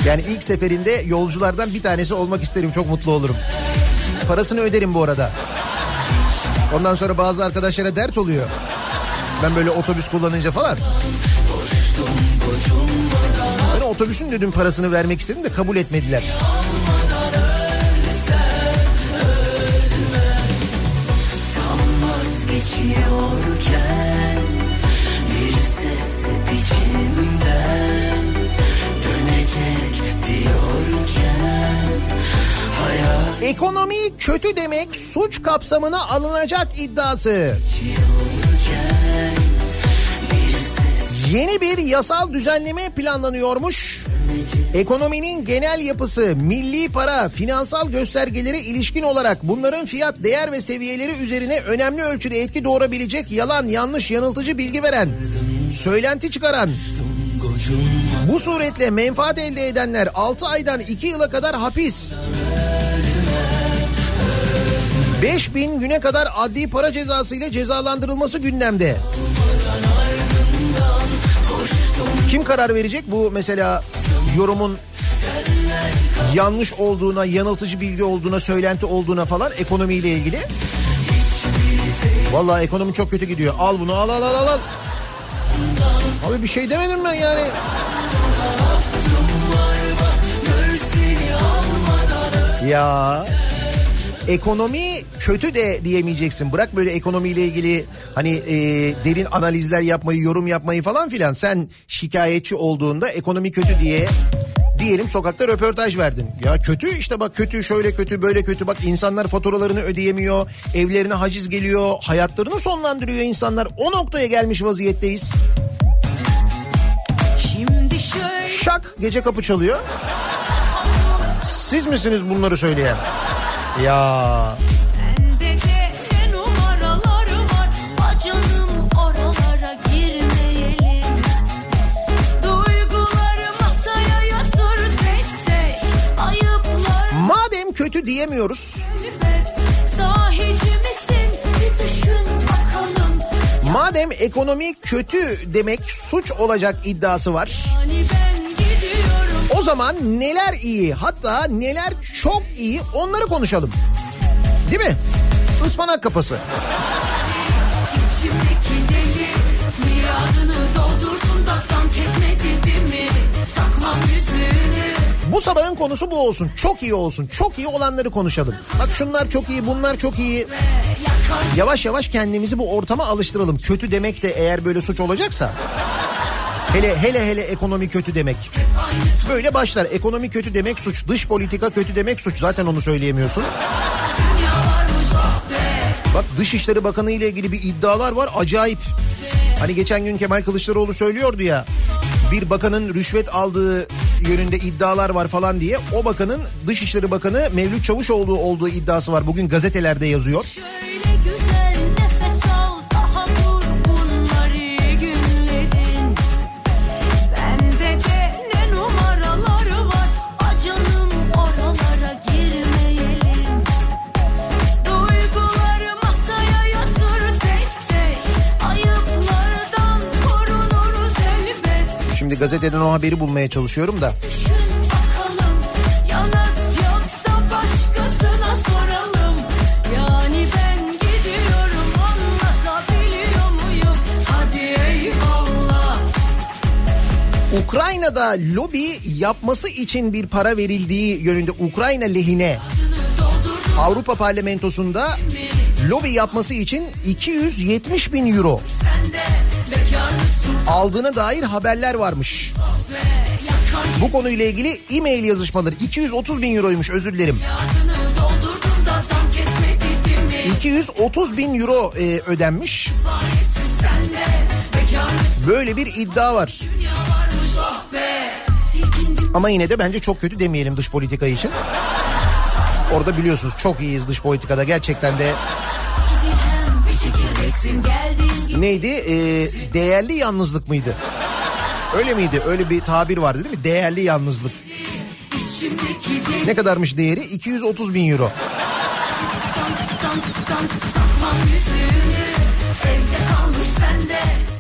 Yani ilk seferinde yolculardan bir tanesi olmak isterim çok mutlu olurum. Parasını öderim bu arada. Ondan sonra bazı arkadaşlara dert oluyor. Ben böyle otobüs kullanınca falan. Ben otobüsün dedim parasını vermek istedim de kabul etmediler. Vazgeçiyorken hayat Ekonomi kötü demek suç kapsamına alınacak iddiası. Yeni bir yasal düzenleme planlanıyormuş. Ekonominin genel yapısı, milli para, finansal göstergelere ilişkin olarak bunların fiyat, değer ve seviyeleri üzerine önemli ölçüde etki doğurabilecek yalan, yanlış, yanıltıcı bilgi veren, söylenti çıkaran, bu suretle menfaat elde edenler 6 aydan 2 yıla kadar hapis, 5000 güne kadar adli para cezası ile cezalandırılması gündemde. Kim karar verecek bu mesela yorumun yanlış olduğuna, yanıltıcı bilgi olduğuna, söylenti olduğuna falan ekonomiyle ilgili? Vallahi ekonomi çok kötü gidiyor. Al bunu al al al al. Abi bir şey demedim ben yani. Ya ekonomi kötü de diyemeyeceksin. Bırak böyle ekonomiyle ilgili hani e, derin analizler yapmayı, yorum yapmayı falan filan. Sen şikayetçi olduğunda ekonomi kötü diye diyelim sokakta röportaj verdin. Ya kötü işte bak kötü şöyle kötü böyle kötü bak insanlar faturalarını ödeyemiyor. Evlerine haciz geliyor. Hayatlarını sonlandırıyor insanlar. O noktaya gelmiş vaziyetteyiz. Şimdi şöyle Şak gece kapı çalıyor. Siz misiniz bunları söyleyen? Ya. Madem kötü diyemiyoruz. Madem ekonomi kötü demek suç olacak iddiası var. Gidiyorum O zaman neler iyi hatta neler çok iyi onları konuşalım. Değil mi? Ispanak kapası. İçimdeki deli Miadını doldurdun da dank etmedi değil mi? Takmam yüzünü Bu sabahın konusu bu olsun. Çok iyi olsun. Çok iyi olanları konuşalım. Bak şunlar çok iyi, bunlar çok iyi. Yavaş yavaş kendimizi bu ortama alıştıralım. Kötü demek de eğer böyle suç olacaksa. Hele hele hele ekonomi kötü demek. Böyle başlar. Ekonomi kötü demek suç. Dış politika kötü demek suç. Zaten onu söyleyemiyorsun. Bak Dışişleri Bakanı ile ilgili bir iddialar var. Acayip. Hani geçen gün Kemal Kılıçdaroğlu söylüyordu ya. Bir bakanın rüşvet aldığı yönünde iddialar var falan diye. O bakanın Dışişleri Bakanı Mevlüt Çavuşoğlu olduğu iddiası var. Bugün gazetelerde yazıyor. Şöyle gazeteden o haberi bulmaya çalışıyorum da. Ukrayna'da lobi yapması için bir para verildiği yönünde Ukrayna lehine. Avrupa Parlamentosu'nda lobi yapması için 270 bin euro aldığına dair haberler varmış. Bu konuyla ilgili e-mail yazışmaları 230 bin euroymuş özür dilerim. 230 bin euro e, ödenmiş. Böyle bir iddia var. Ama yine de bence çok kötü demeyelim dış politika için. Orada biliyorsunuz çok iyiyiz dış politikada gerçekten de neydi? Ee, değerli yalnızlık mıydı? Öyle miydi? Öyle bir tabir vardı değil mi? Değerli yalnızlık. Ne kadarmış değeri? 230 bin euro.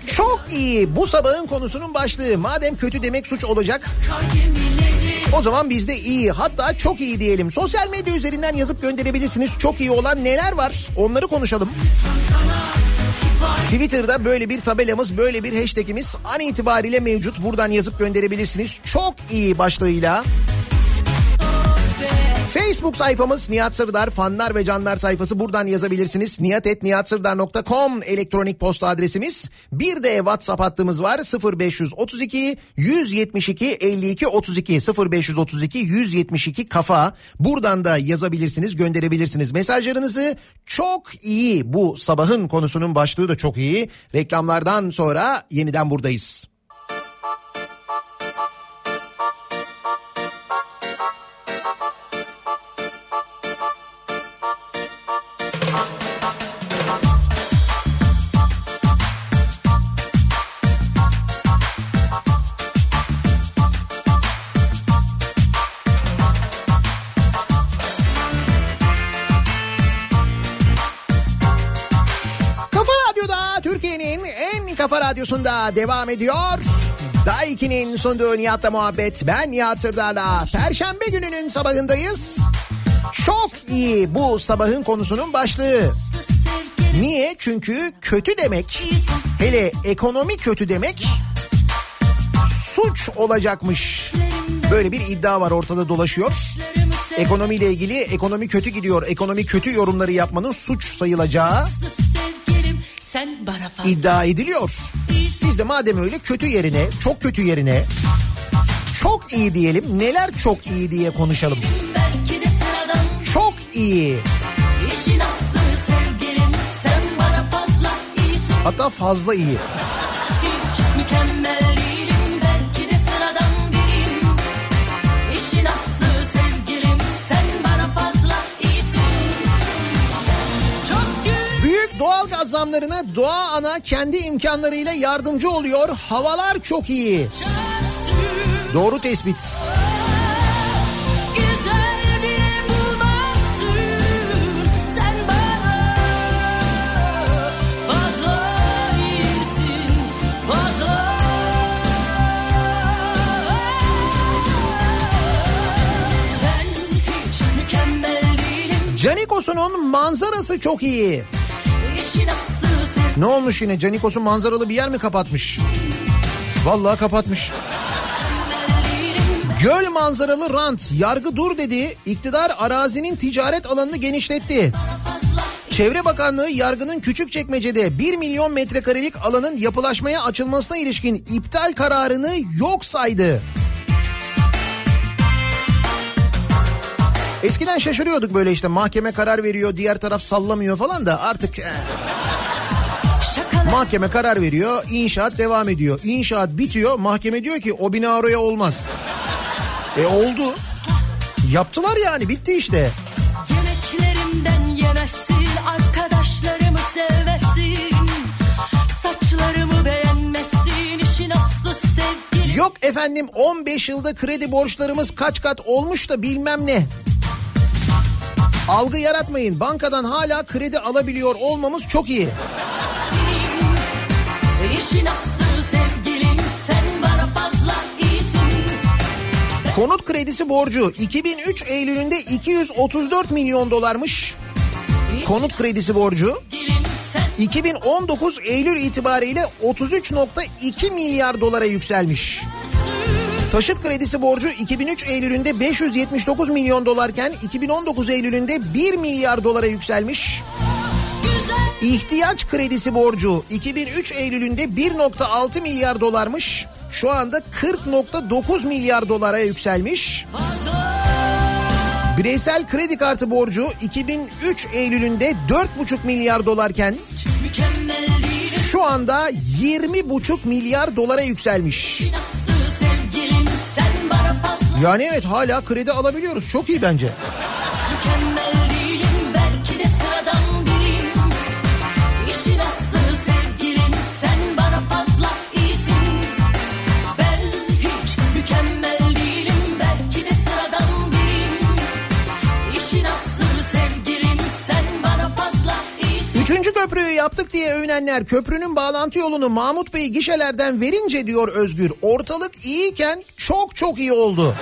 Çok iyi. Bu sabahın konusunun başlığı. Madem kötü demek suç olacak. O zaman biz de iyi hatta çok iyi diyelim. Sosyal medya üzerinden yazıp gönderebilirsiniz. Çok iyi olan neler var onları konuşalım. Twitter'da böyle bir tabelamız, böyle bir hashtagimiz an itibariyle mevcut. Buradan yazıp gönderebilirsiniz. Çok iyi başlığıyla. Facebook sayfamız Nihat Sırdar fanlar ve canlar sayfası buradan yazabilirsiniz. nihatetnihatsırdar.com elektronik posta adresimiz. Bir de WhatsApp hattımız var 0532 172 52 32 0532 172 kafa. Buradan da yazabilirsiniz gönderebilirsiniz mesajlarınızı. Çok iyi bu sabahın konusunun başlığı da çok iyi. Reklamlardan sonra yeniden buradayız. Radyosunda devam ediyor. Daiki'nin sunduğu Nihat'la muhabbet. Ben Nihat Sırdar'la. Perşembe gününün sabahındayız. Çok iyi bu sabahın konusunun başlığı. Niye? Çünkü kötü demek hele ekonomi kötü demek suç olacakmış. Böyle bir iddia var ortada dolaşıyor. Ekonomiyle ilgili ekonomi kötü gidiyor, ekonomi kötü yorumları yapmanın suç sayılacağı iddia ediliyor. Biz de madem öyle kötü yerine, çok kötü yerine çok iyi diyelim. Neler çok iyi diye konuşalım. Çok iyi. Hatta fazla iyi. Gaz zamlarına Doğa Ana kendi imkanlarıyla yardımcı oluyor. Havalar çok iyi. Doğru tespit. Güzel bile bulmazsın sen bana fazla iyisin fazla ben hiç mükemmel değilim Canikos'un manzarası çok iyi. Ne olmuş yine Canikos'un manzaralı bir yer mi kapatmış? Vallahi kapatmış. Göl manzaralı rant yargı dur dedi. İktidar arazinin ticaret alanını genişletti. Çevre Bakanlığı yargının Küçükçekmece'de 1 milyon metrekarelik alanın yapılaşmaya açılmasına ilişkin iptal kararını yok saydı. Eskiden şaşırıyorduk böyle işte mahkeme karar veriyor diğer taraf sallamıyor falan da artık eh, mahkeme karar veriyor inşaat devam ediyor. İnşaat bitiyor mahkeme diyor ki o bina oraya olmaz. E oldu. Yaptılar yani bitti işte. Yemeklerimden yemezsin Arkadaşlarımı sevmezsin Saçlarımı beğenmezsin işin aslı sevgili Yok efendim 15 yılda kredi borçlarımız kaç kat olmuş da bilmem ne. Algı yaratmayın. Bankadan hala kredi alabiliyor olmamız çok iyi. Sevgilim Sen Konut kredisi borcu 2003 Eylül'ünde 234 milyon dolarmış. Konut kredisi borcu Sevgilim sen 2019 Eylül itibariyle 33.2 milyar dolara yükselmiş. Taşıt kredisi borcu 2003 Eylül'ünde 579 milyon dolarken 2019 Eylül'ünde 1 milyar dolara yükselmiş. İhtiyaç kredisi borcu 2003 Eylül'ünde 1.6 milyar dolarmış. Şu anda 40.9 milyar dolara yükselmiş. Bireysel kredi kartı borcu 2003 Eylül'ünde 4.5 milyar dolarken şu anda 20.5 milyar dolara yükselmiş. İşin Yani evet hala kredi alabiliyoruz. Çok iyi bence. Üçüncü köprüyü yaptık diye övünenler köprünün bağlantı yolunu Mahmut Bey gişelerden verince diyor Özgür. Ortalık iyiyken çok çok iyi oldu.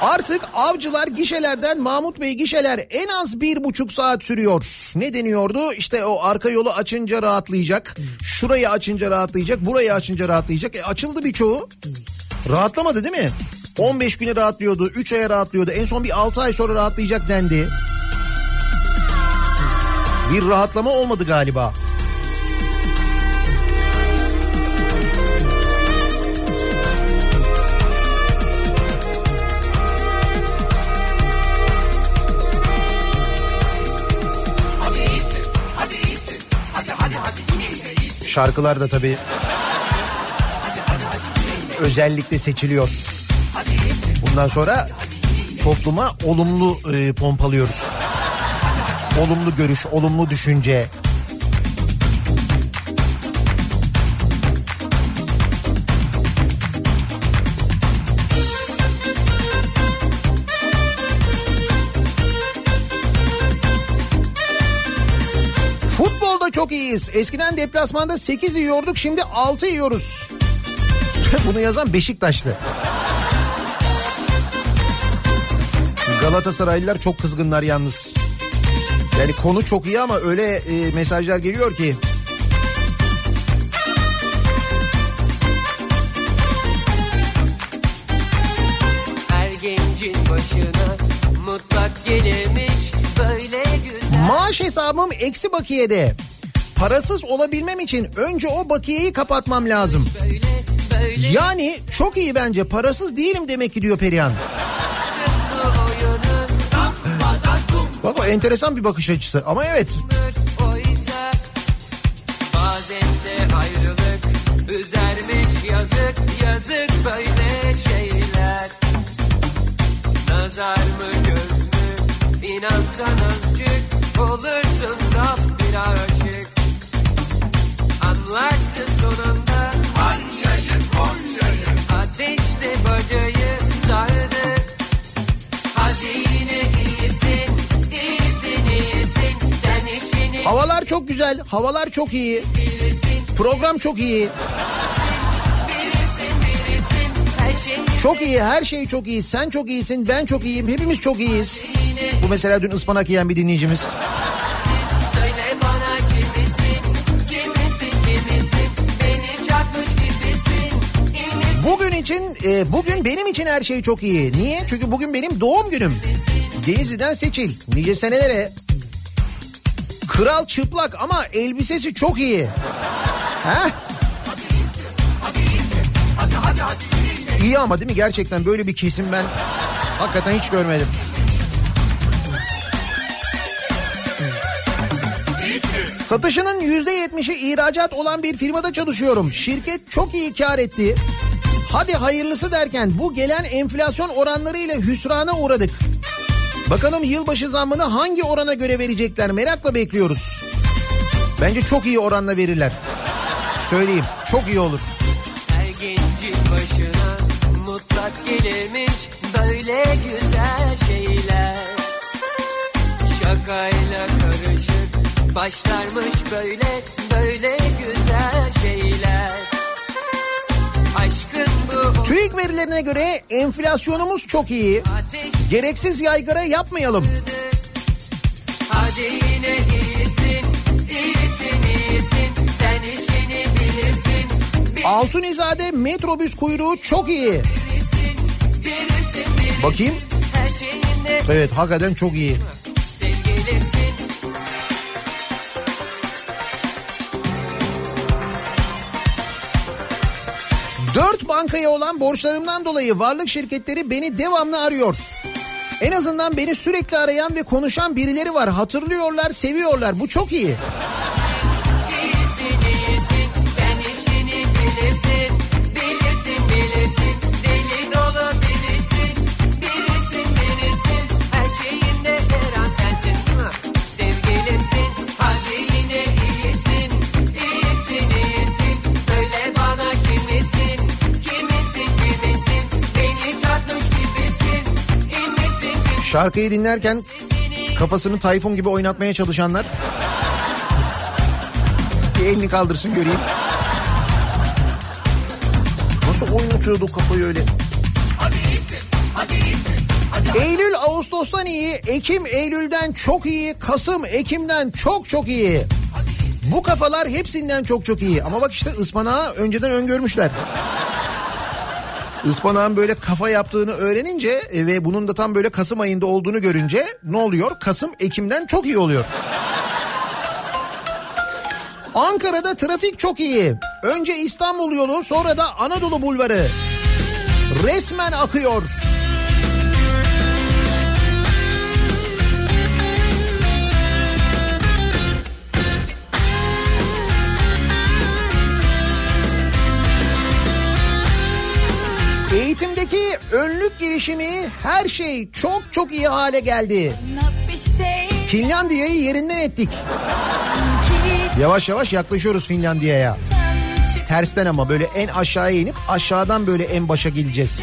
Artık avcılar gişelerden Mahmut Bey gişeler en az bir buçuk saat sürüyor. Ne deniyordu? İşte o arka yolu açınca rahatlayacak. Şurayı açınca rahatlayacak. Burayı açınca rahatlayacak. E açıldı birçoğu. Rahatlamadı değil mi? 15 güne rahatlıyordu. 3 aya rahatlıyordu. En son bir 6 ay sonra rahatlayacak dendi. Bir rahatlama olmadı galiba. Şarkılar da tabii özellikle seçiliyor. Bundan sonra topluma olumlu e, pompalıyoruz. Olumlu görüş, olumlu düşünce. Futbolda çok iyiyiz. Eskiden deplasmanda 8 yiyorduk şimdi 6 yiyoruz. Bunu yazan Beşiktaşlı. Galatasaraylılar çok kızgınlar yalnız. Yani konu çok iyi ama öyle e, mesajlar geliyor ki. Maaş hesabım eksi bakiyede. Parasız olabilmem için önce o bakiyeyi kapatmam lazım. Yani çok iyi bence parasız değilim demek ki diyor Perihan. Bak o enteresan bir bakış açısı. Ama evet. oysa bazen de ayrılık üzermiş yazık yazık böyle şeyler. Nazar mı göz mü? İnansan azıcık olursun saf bir aşık. Anlarsın sonunda. Konya'yı Konya'yı. Ateşte bacayı Havalar çok güzel, havalar çok iyi. Program çok iyi. Çok iyi, her şey çok iyi. Sen çok iyisin, ben çok iyiyim. Hepimiz çok iyiyiz. Bu mesela dün ıspanak yiyen bir dinleyicimiz. Bugün için, e, bugün benim için her şey çok iyi. Niye? Çünkü bugün benim doğum günüm. Denizli'den Seçil. Nice senelere. Kral çıplak ama elbisesi çok iyi. Heh. İyi ama değil mi? Gerçekten böyle bir kesim ben hakikaten hiç görmedim. Satışının yüzde yetmişi ihracat olan bir firmada çalışıyorum. Şirket çok iyi kar etti. Hadi hayırlısı derken bu gelen enflasyon oranlarıyla hüsrana uğradık. Bakalım yılbaşı zammını hangi orana göre verecekler merakla bekliyoruz. Bence çok iyi oranla verirler. Söyleyeyim çok iyi olur. her gencin başına mutlak gelirmiş böyle güzel şeyler Şakayla karışık başlarmış böyle böyle güzel şeyler TÜİK verilerine göre enflasyonumuz çok iyi. Gereksiz yaygara yapmayalım. Hadi yine iyisin, iyisin, iyisin. Sen işini bilirsin. Altunizade metrobüs kuyruğu çok iyi. Bakayım. Evet hakikaten çok iyi. Bankaya olan borçlarımdan dolayı varlık şirketleri beni devamlı arıyor. En azından beni sürekli arayan ve konuşan birileri var. Hatırlıyorlar, seviyorlar. Bu çok iyi. Şarkıyı dinlerken kafasını Tayfun gibi oynatmaya çalışanlar. Bir elini kaldırsın göreyim. Nasıl oynatıyordu kafayı öyle? Eylül Ağustos'tan iyi, Ekim Eylül'den çok iyi, Kasım Ekim'den çok çok iyi. Bu kafalar hepsinden çok çok iyi. Ama bak işte ıspanağı önceden öngörmüşler. Ispanağın böyle kafa yaptığını öğrenince e, ve bunun da tam böyle Kasım ayında olduğunu görünce ne oluyor? Kasım Ekim'den çok iyi oluyor. Ankara'da trafik çok iyi. Önce İstanbul yolu sonra da Anadolu bulvarı. Resmen akıyor. Eğitimdeki önlük girişimi her şey çok çok iyi hale geldi. Finlandiya'yı yerinden ettik. Yavaş yavaş yaklaşıyoruz Finlandiya'ya. Tersten ama böyle en aşağıya inip aşağıdan böyle en başa gideceğiz.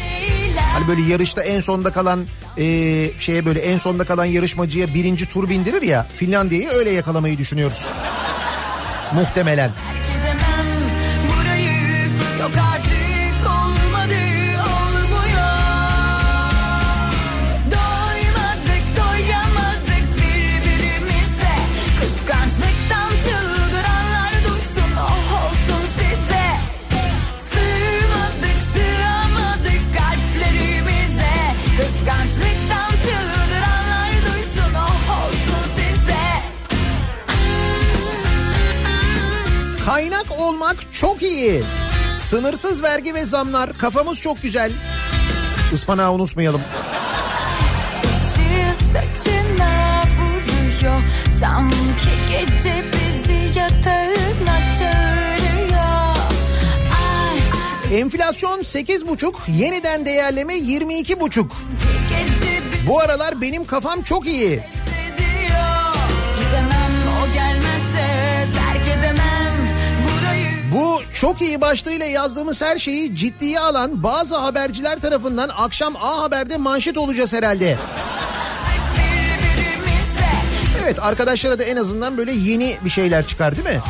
Hani böyle yarışta en sonda kalan e, şeye böyle en sonda kalan yarışmacıya birinci tur bindirir ya Finlandiya'yı öyle yakalamayı düşünüyoruz. Muhtemelen. Gidemem olmak çok iyi. Sınırsız vergi ve zamlar kafamız çok güzel. Ispanağı unutmayalım. Saçına vuruyor Sanki gece bizi yatağına çağırıyor Ay Enflasyon 8,5, yeniden değerleme 22,5. gece bizi Bu aralar benim kafam çok iyi. Bu çok iyi başlığıyla yazdığımız her şeyi ciddiye alan bazı haberciler tarafından akşam A Haber'de manşet olacağız herhalde. Evet arkadaşlara da en azından böyle yeni bir şeyler çıkar değil mi?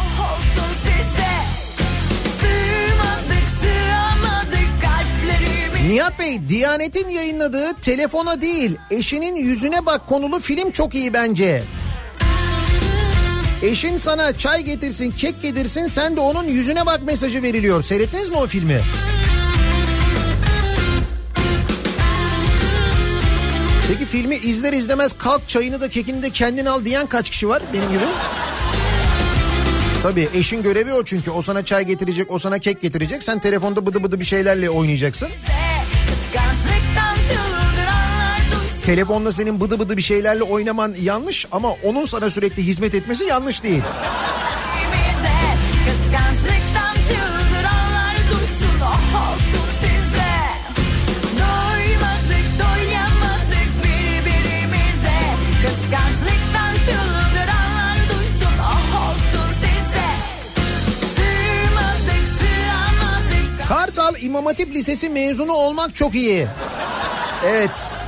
Nihat Bey Diyanet'in yayınladığı telefona değil eşinin yüzüne bak konulu film çok iyi bence. Eşin sana çay getirsin, kek getirsin, sen de onun yüzüne bak mesajı veriliyor. Seyrettiniz mi o filmi? Peki filmi izler izlemez kalk çayını da kekini de kendin al diyen kaç kişi var benim gibi? Tabii eşin görevi o çünkü. O sana çay getirecek, o sana kek getirecek. Sen telefonda bıdı bıdı bir şeylerle oynayacaksın. Kıskançlıktan Telefonla senin bıdı bıdı bir şeylerle oynaman yanlış ama onun sana sürekli hizmet etmesi yanlış değil. Oh Oh Kartal İmam Hatip Lisesi mezunu olmak çok iyi. Evet.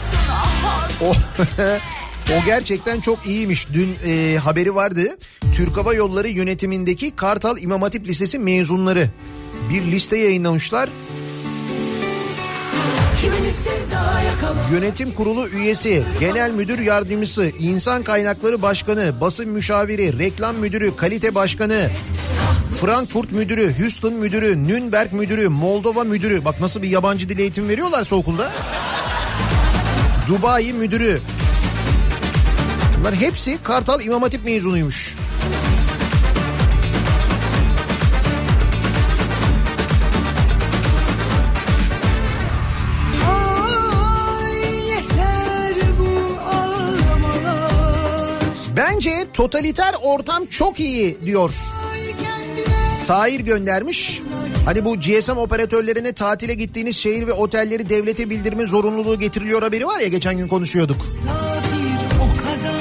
O, o gerçekten çok iyiymiş. Dün e, haberi vardı. Türk Hava Yolları yönetimindeki Kartal İmam Hatip Lisesi mezunları bir liste yayınlamışlar. Yönetim kurulu üyesi, genel müdür yardımcısı, insan kaynakları başkanı, basın müşaviri, reklam müdürü, kalite başkanı, Frankfurt müdürü, Houston müdürü, Nürnberg müdürü, Moldova müdürü. Bak nasıl bir yabancı dil eğitim veriyorlarsa okulda. Dubai müdürü. Bunlar hepsi Kartal İmam Hatip mezunuymuş. Bence totaliter ortam çok iyi diyor. Tahir göndermiş. Hani bu GSM operatörlerine tatile gittiğiniz şehir ve otelleri devlete bildirme zorunluluğu getiriliyor haberi var ya geçen gün konuşuyorduk. O kadar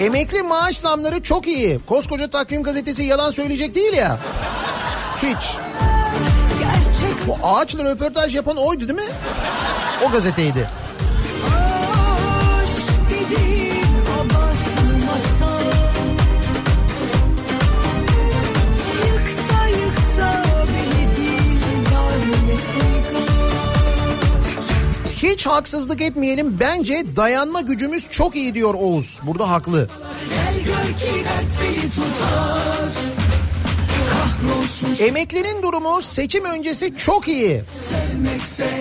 Emekli maaş zamları çok iyi. Koskoca takvim gazetesi yalan söyleyecek değil ya. Hiç. Bu ağaçla röportaj yapan oydu değil mi? O gazeteydi. Hiç haksızlık etmeyelim. Bence dayanma gücümüz çok iyi diyor Oğuz. Burada haklı. Gel gör ki dert beni tutar Emeklinin durumu seçim öncesi çok iyi.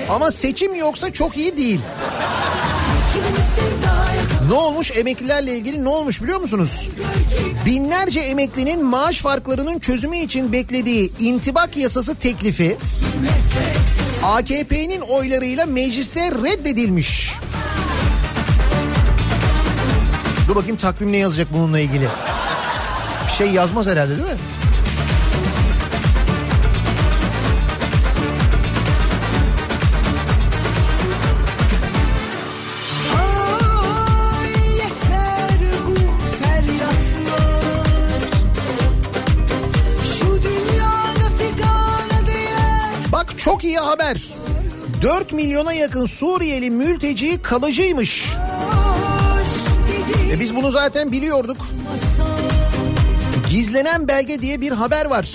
Ama seçim yoksa çok iyi değil. Ne olmuş emeklilerle ilgili ne olmuş biliyor musunuz? Binlerce emeklinin maaş farklarının çözümü için beklediği intibak yasası teklifi AKP'nin oylarıyla mecliste reddedilmiş. Dur bakayım takvim ne yazacak bununla ilgili. Bir şey yazmaz herhalde değil mi? Çok iyi haber. 4 milyona yakın Suriyeli mülteci kalıcıymış. E biz bunu zaten biliyorduk. Gizlenen belge diye bir haber var.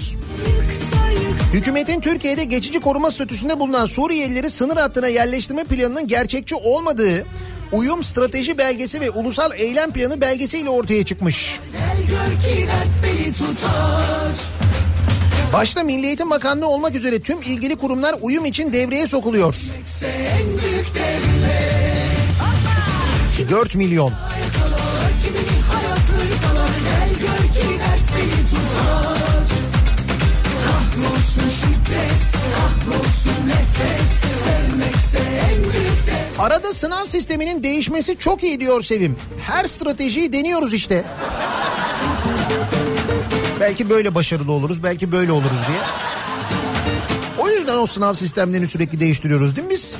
Hükümetin Türkiye'de geçici koruma statüsünde bulunan Suriyelileri sınır hattına yerleştirme planının gerçekçi olmadığı uyum strateji belgesi ve ulusal eylem planı belgesiyle ortaya çıkmış. Gel gör ki dert beni tutar Başta Milli Eğitim Bakanlığı olmak üzere tüm ilgili kurumlar uyum için devreye sokuluyor. 4 milyon. Arada sınav sisteminin değişmesi çok iyi diyor Sevim. Her stratejiyi deniyoruz işte. Belki böyle başarılı oluruz, belki böyle oluruz diye. O yüzden o sınav sistemlerini sürekli değiştiriyoruz değil mi biz?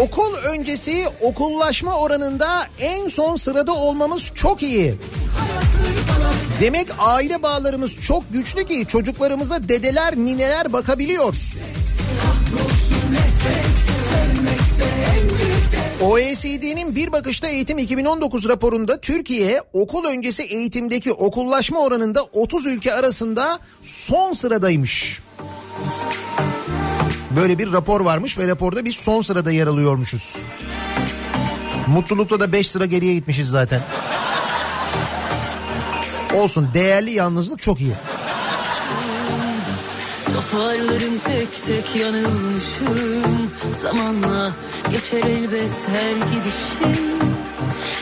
Okul öncesi okullaşma oranında en son sırada olmamız çok iyi. Demek aile bağlarımız çok güçlü ki çocuklarımıza dedeler, nineler bakabiliyor. OECD'nin bir bakışta eğitim 2019 raporunda Türkiye okul öncesi eğitimdeki okullaşma oranında 30 ülke arasında son sıradaymış. Böyle bir rapor varmış ve raporda biz son sırada yer alıyormuşuz. Mutlulukta da 5 sıra geriye gitmişiz zaten. Olsun değerli yalnızlık çok iyi. Toparlarım tek tek yanılmışım. Zamanla geçer elbet her gidişim.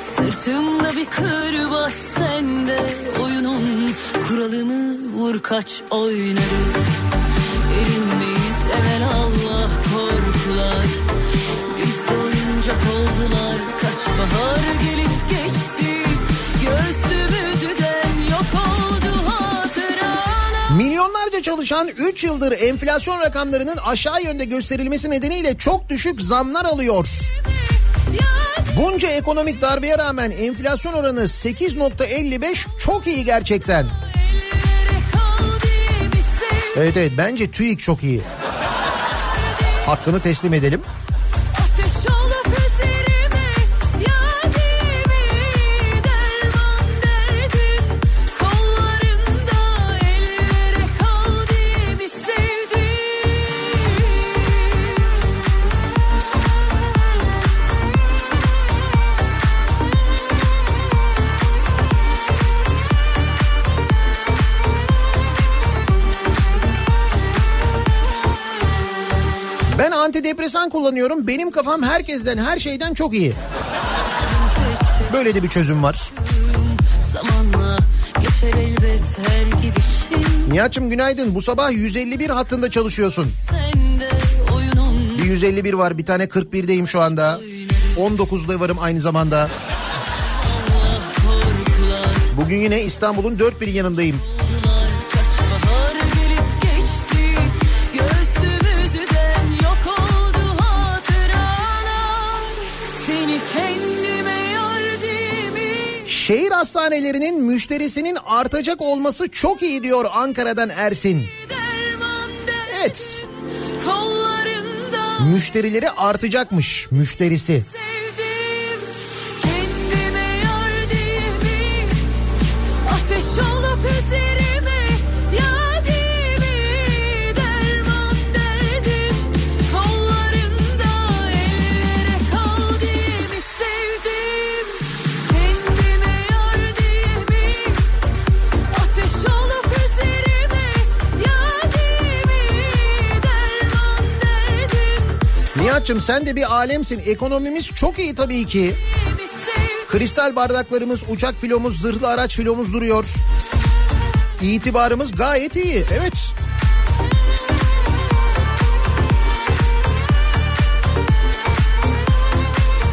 Sırtımda bir kırbaç sende Oyunun kuralını vur kaç oynarız. Erinmeyiz evvel Allah korkular. Biz de oyuncak oldular Kaç bahar gelip Milyonlarca çalışan 3 yıldır enflasyon rakamlarının aşağı yönde gösterilmesi nedeniyle çok düşük zamlar alıyor. Bunca ekonomik darbeye rağmen enflasyon oranı 8.55 çok iyi gerçekten. Evet evet bence TÜİK çok iyi. Hakkını teslim edelim. Antidepresan kullanıyorum. Benim kafam herkesten her şeyden çok iyi. Böyle de bir çözüm var. Zamanla geçer elbet her gidişim Nihat'cığım günaydın. Bu sabah 151 hattında çalışıyorsun. Bir 151 var bir tane 41'deyim şu anda. 19'da varım aynı zamanda. Bugün yine İstanbul'un dört bir yanındayım. Şehir hastanelerinin müşterisinin artacak olması çok iyi diyor Ankara'dan Ersin. Evet müşterileri artacakmış müşterisi. sevdim Nihat'cığım sen de bir alemsin. Ekonomimiz çok iyi tabii ki. Kristal bardaklarımız, uçak filomuz, zırhlı araç filomuz duruyor. İtibarımız gayet iyi. Evet.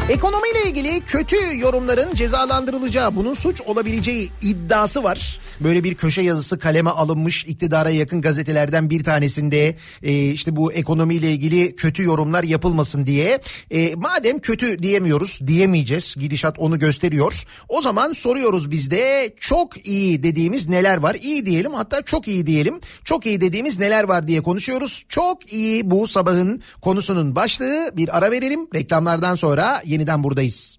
Ekonomiyle ilgili kötü yorumların cezalandırılacağı, bunun suç olabileceği iddiası var. Böyle bir köşe yazısı kaleme alınmış iktidara yakın gazetelerden bir tanesinde e, işte bu ekonomiyle ilgili kötü yorumlar yapılmasın diye. E, madem kötü diyemiyoruz, diyemeyeceğiz. Gidişat onu gösteriyor. O zaman soruyoruz biz de çok iyi dediğimiz neler var? İyi diyelim hatta çok iyi diyelim. Çok iyi dediğimiz neler var diye konuşuyoruz. Çok iyi bu sabahın konusunun başlığı. Bir ara verelim. Reklamlardan sonra yeniden buradayız.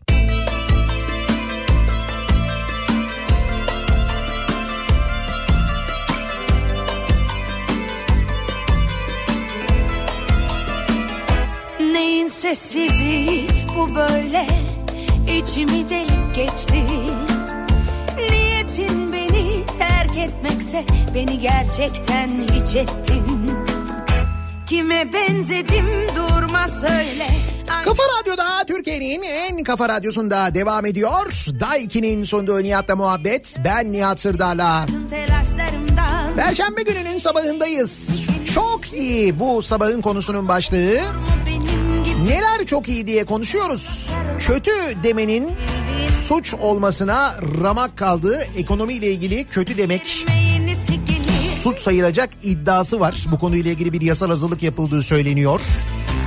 Sessizliği bu böyle içimi delip geçti Niyetin beni terk etmekse beni gerçekten hiç ettin Kime benzedim durma söyle Kafa Radyo'da Türkiye'nin en kafa radyosunda devam ediyor. Daiki'nin sunduğu Nihat'la muhabbet. Ben Nihat Sırdar'la. Perşembe gününün sabahındayız. Çok iyi bu sabahın konusunun başlığı. gibi Neler çok iyi diye konuşuyoruz. Kötü demenin suç olmasına ramak kaldığı ekonomiyle ilgili kötü demek suç sayılacak iddiası var. Bu konuyla ilgili bir yasal hazırlık yapıldığı söyleniyor.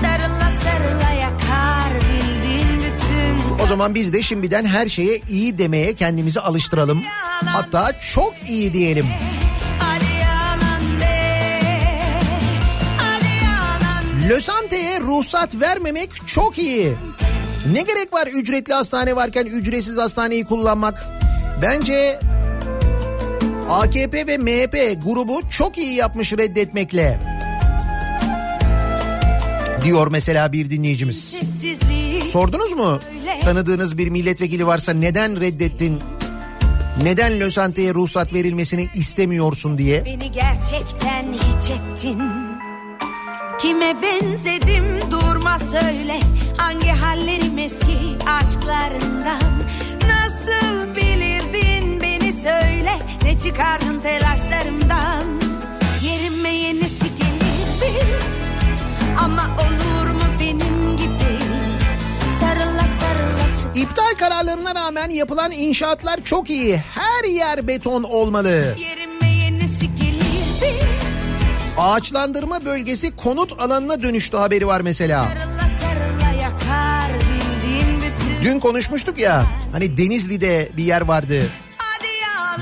Sarıla sarıla yakar bütün O zaman biz de şimdiden her şeye iyi demeye kendimizi alıştıralım. Hatta çok iyi diyelim. Lösante'ye ruhsat vermemek çok iyi. Ne gerek var ücretli hastane varken ücretsiz hastaneyi kullanmak? Bence AKP ve MHP grubu çok iyi yapmış reddetmekle. Diyor mesela bir dinleyicimiz. Sordunuz mu? Tanıdığınız bir milletvekili varsa neden reddettin? Neden Lösante'ye ruhsat verilmesini istemiyorsun diye. Beni gerçekten hiç ettin Kime benzedim durma söyle. Hangi hallerim eski aşklarından? Nasıl bilirdin beni söyle. Ne çıkardın telaşlarımdan? Yerime yenisi gelirdi Ama olur mu benim gibi? Sarıla sarıla İptal kararlarına rağmen yapılan inşaatlar çok iyi. Her yer beton olmalı. Gelirdi Ağaçlandırma bölgesi konut alanına dönüştü haberi var mesela. Sarıla sarıla yakar bildiğin bütün Dün konuşmuştuk ya hani Denizli'de bir yer vardı.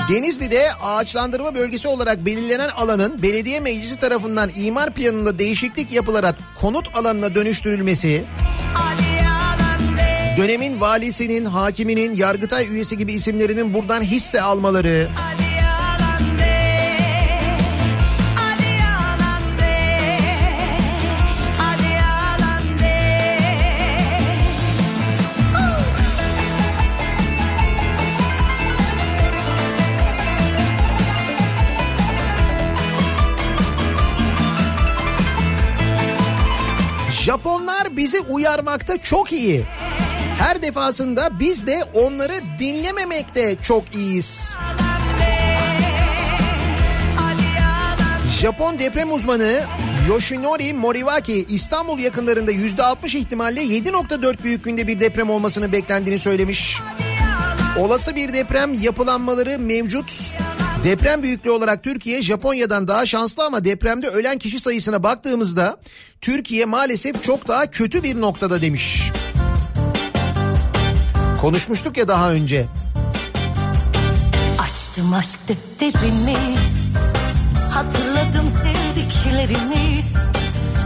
Denizli'de ağaçlandırma bölgesi olarak belirlenen alanın belediye meclisi tarafından imar planında değişiklik yapılarak konut alanına dönüştürülmesi, dönemin valisinin, hakiminin, yargıtay üyesi gibi isimlerinin buradan hisse almaları, Hadi bizi uyarmakta çok iyi. Her defasında biz de onları dinlememekte çok iyiyiz. Japon deprem uzmanı Yoshinori Moriwaki İstanbul yakınlarında %60 ihtimalle 7.4 büyüklüğünde bir deprem olmasını beklendiğini söylemiş. Olası bir deprem yapılanmaları mevcut. Deprem büyüklüğü olarak Türkiye Japonya'dan daha şanslı ama depremde ölen kişi sayısına baktığımızda Türkiye maalesef çok daha kötü bir noktada demiş. Konuşmuştuk ya daha önce. Açtım aşk defterini Hatırladım sevdiklerimi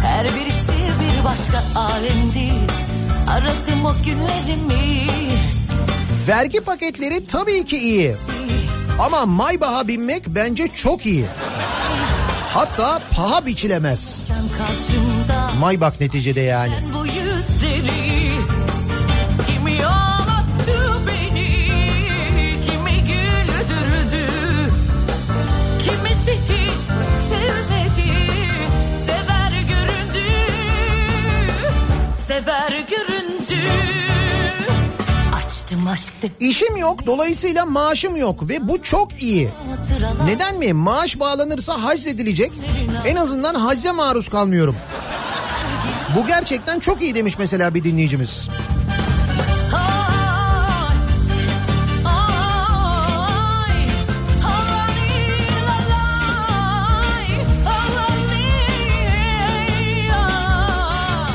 Her birisi bir başka alemdi Aradım o günlerimi Vergi paketleri tabii ki iyi. Ama Maybach'a binmek bence çok iyi. Hatta paha biçilemez. Maybach neticede yani. Ben bu yüzleri İşim yok dolayısıyla maaşım yok ve bu çok iyi. Neden mi? Maaş bağlanırsa hac edilecek. En azından hacze maruz kalmıyorum. Bu gerçekten çok iyi demiş mesela bir dinleyicimiz. Ay, ay, halani lalay, halani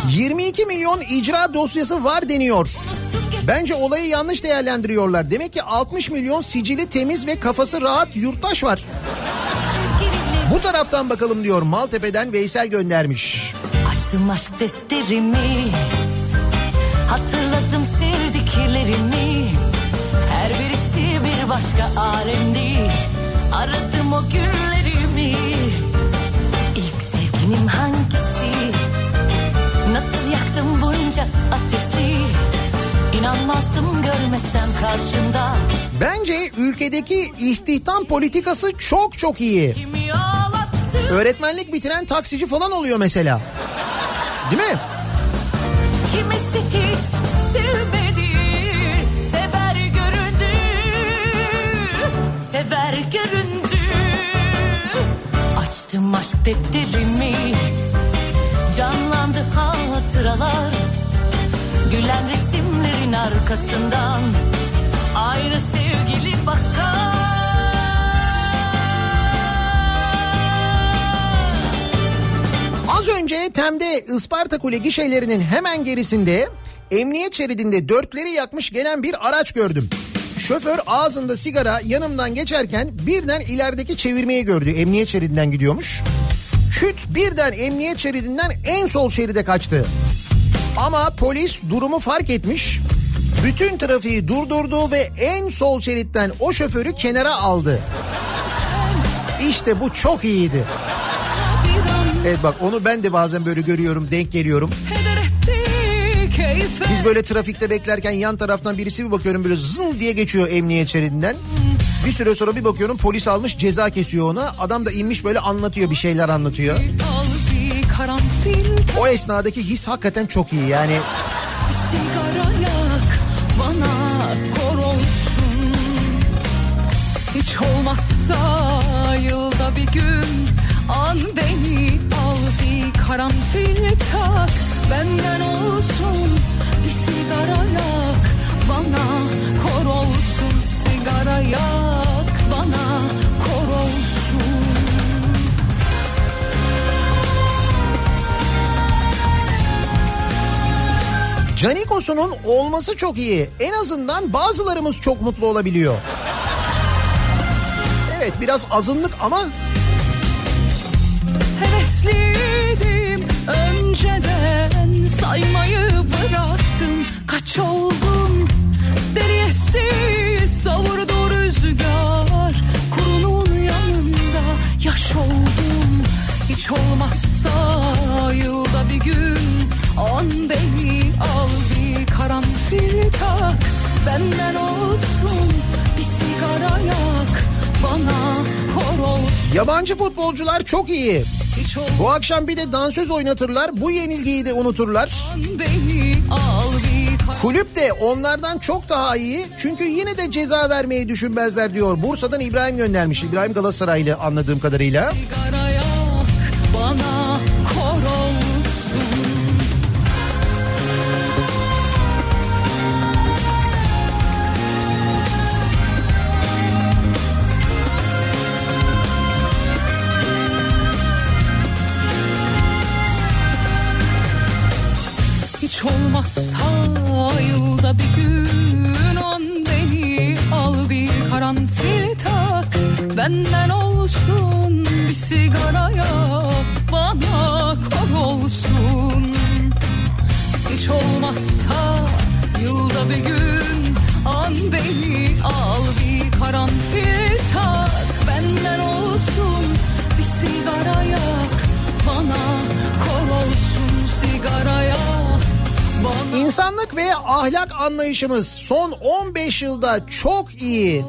ay. 22 milyon icra dosyası var deniyor. Bence olayı yanlış değerlendiriyorlar. Demek ki 60 milyon sicili temiz ve kafası rahat yurttaş var. Bu taraftan bakalım diyor Maltepe'den Veysel göndermiş. Açtım aşk defterimi Hatırladım sevdiklerimi Her birisi bir başka alemdi Aradım o günlerimi görmesem karşında Bence ülkedeki istihdam politikası çok çok iyi. Öğretmenlik bitiren taksici falan oluyor mesela. Değil mi? Kimisi hiç sevmedi. Sever göründü. Sever göründü. Açtım aşk defterimi. Canlandı hatıralar. Gülen resimlerin arkasından Ayrı sevgili bakar Az önce Tem'de Isparta Kule gişelerinin hemen gerisinde emniyet şeridinde dörtleri yakmış gelen bir araç gördüm. Şoför ağzında sigara yanımdan geçerken birden ilerideki çevirmeyi gördü. Emniyet şeridinden gidiyormuş. Küt birden emniyet şeridinden en sol şeride kaçtı. Ama polis durumu fark etmiş. Bütün trafiği durdurdu ve en sol şeritten o şoförü kenara aldı. İşte bu çok iyiydi. Evet bak onu ben de bazen böyle görüyorum, denk geliyorum. Biz böyle trafikte beklerken yan taraftan birisi bir bakıyorum böyle zın diye geçiyor emniyet şeridinden. Bir süre sonra bir bakıyorum polis almış ceza kesiyor ona. Adam da inmiş böyle anlatıyor bir şeyler anlatıyor. O esnadaki his hakikaten çok iyi yani. Hiç olmazsa yılda bir gün an beni al bir karanfil tak benden olsun bir sigara yak bana kor olsun sigara yak bana kor olsun Canikos'unun olması çok iyi. En azından bazılarımız çok mutlu olabiliyor. Evet biraz azınlık ama Hevesliydim önceden. Saymayı bıraktım. Kaç oldum yabancı futbolcular çok iyi. Bu akşam bir de dansöz oynatırlar. Bu yenilgiyi de unuturlar. Kulüp de onlardan çok daha iyi. Çünkü yine de ceza vermeyi düşünmezler diyor. Bursa'dan İbrahim göndermiş. İbrahim Galatasaraylı anladığım kadarıyla. sigara yılda bir gün an beni al bir karanfil tak Benden olsun bir sigara yak bana kor olsun sigara yak bana İnsanlık ve ahlak anlayışımız son 15 yılda çok iyi.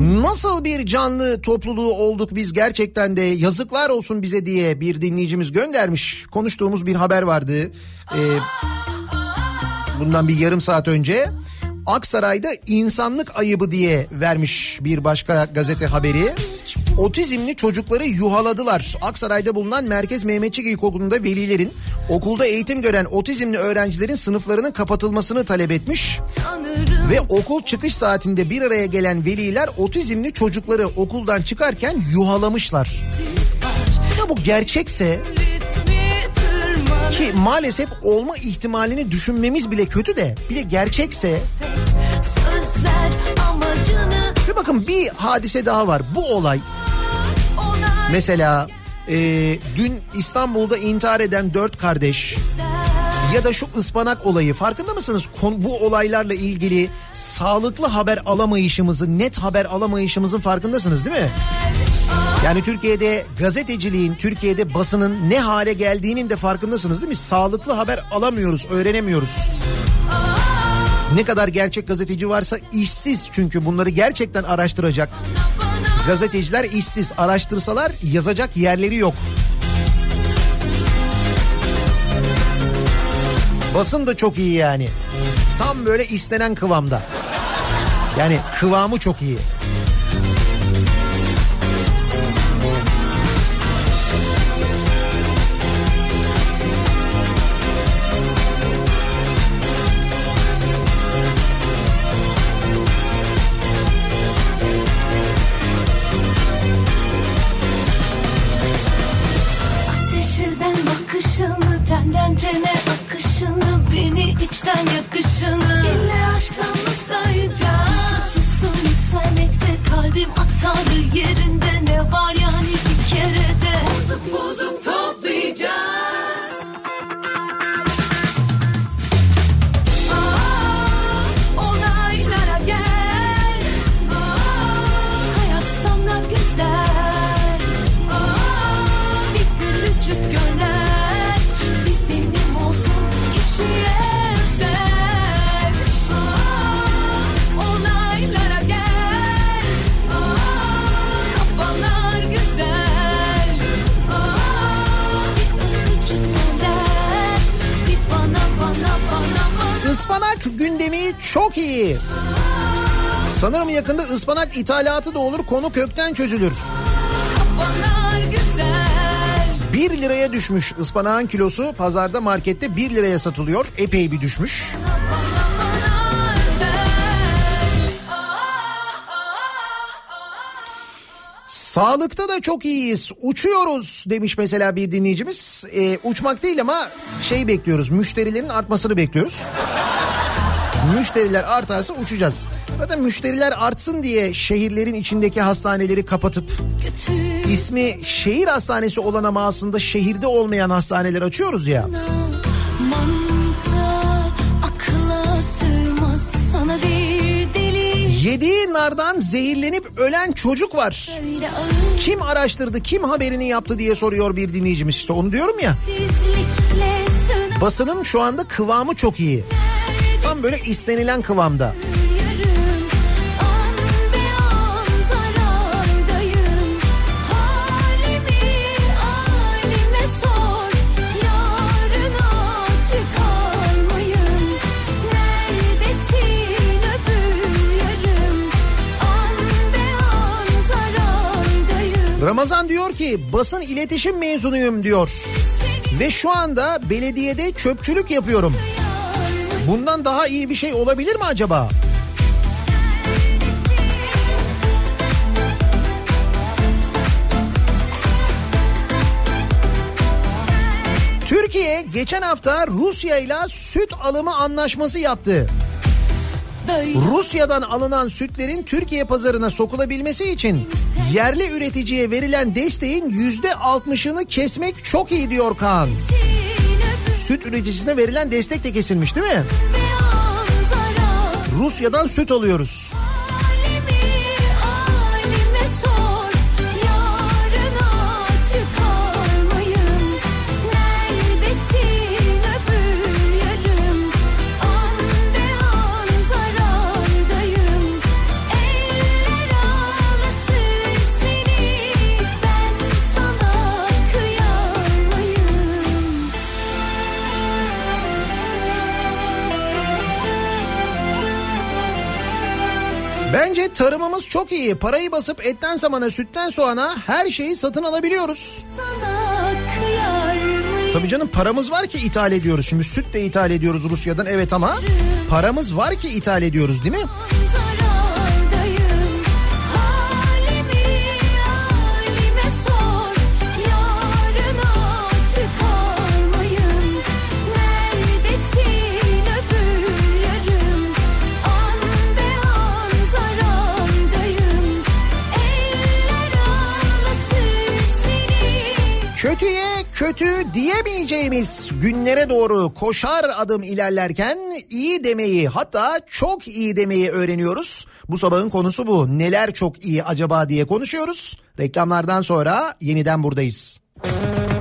Nasıl bir canlı topluluğu olduk biz gerçekten de yazıklar olsun bize diye bir dinleyicimiz göndermiş. Konuştuğumuz bir haber vardı. Ee, bundan bir yarım saat önce. Aksaray'da insanlık ayıbı diye vermiş bir başka gazete haberi. Otizmli çocukları yuhaladılar. Aksaray'da bulunan Merkez Mehmetçik İlkokulu'nda velilerin okulda eğitim gören otizmli öğrencilerin sınıflarının kapatılmasını talep etmiş. tanırım Ve okul çıkış saatinde bir araya gelen veliler otizmli çocukları okuldan çıkarken yuhalamışlar. Ya bu gerçekse ritmi ki maalesef olma ihtimalini düşünmemiz bile kötü de bir de gerçekse bir bakın bir hadise daha var. Bu olay mesela e, dün İstanbul'da intihar eden dört kardeş ya da şu ıspanak olayı farkında mısınız? Bu olaylarla ilgili sağlıklı haber alamayışımızın, net haber alamayışımızın farkındasınız değil mi? Yani Türkiye'de gazeteciliğin, Türkiye'de basının ne hale geldiğinin de farkındasınız değil mi? Sağlıklı haber alamıyoruz, öğrenemiyoruz. Ne kadar gerçek gazeteci varsa işsiz çünkü bunları gerçekten araştıracak. Gazeteciler işsiz araştırsalar yazacak yerleri yok. Basın da çok iyi yani. Tam böyle istenen kıvamda. Yani kıvamı çok iyi. İthalatı da olur konu kökten çözülür. Kafalar güzel. 1 liraya düşmüş ıspanağın kilosu pazarda markette 1 liraya satılıyor. Epey bir düşmüş. Sağlıkta da çok iyiyiz. Uçuyoruz demiş mesela bir dinleyicimiz. Ee, uçmak değil ama şey bekliyoruz. Müşterilerin artmasını bekliyoruz. Müşteriler artarsa uçacağız. Zaten müşteriler artsın diye şehirlerin içindeki hastaneleri kapatıp ismi şehir hastanesi olan ama aslında şehirde olmayan hastaneler açıyoruz ya. Yediği nardan zehirlenip ölen çocuk var. Kim araştırdı, kim haberini yaptı diye soruyor bir dinleyicimiz. İşte onu diyorum ya. Basının şu anda kıvamı çok iyi. Tam böyle istenilen kıvamda. Ramazan diyor ki basın iletişim mezunuyum diyor. Ve şu anda belediyede çöpçülük yapıyorum. Bundan daha iyi bir şey olabilir mi acaba? Türkiye geçen hafta Rusya ile süt alımı anlaşması yaptı. Rusya'dan alınan sütlerin Türkiye pazarına sokulabilmesi için yerli üreticiye verilen desteğin yüzde altmışını kesmek çok iyi diyor Kaan. Süt üreticisine verilen destek de kesilmiş değil mi? Rusya'dan süt alıyoruz. Bence tarımımız çok iyi. Parayı basıp etten samana, sütten soğana her şeyi satın alabiliyoruz. Tabii canım paramız var ki ithal ediyoruz. Şimdi süt de ithal ediyoruz Rusya'dan evet ama paramız var ki ithal ediyoruz değil mi? Kötü diyemeyeceğimiz günlere doğru koşar adım ilerlerken iyi demeyi hatta çok iyi demeyi öğreniyoruz. Bu sabahın konusu bu. Neler çok iyi acaba diye konuşuyoruz. Reklamlardan sonra yeniden buradayız. Dilay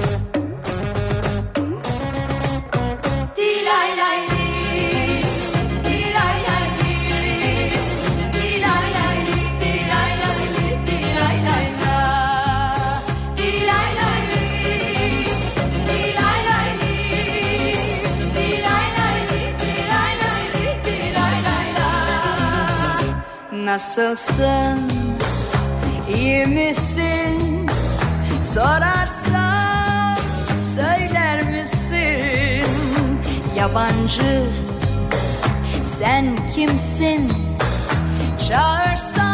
Nasılsın? İyi misin? Sorarsam söyler misin? Yabancı sen kimsin? Çağırsam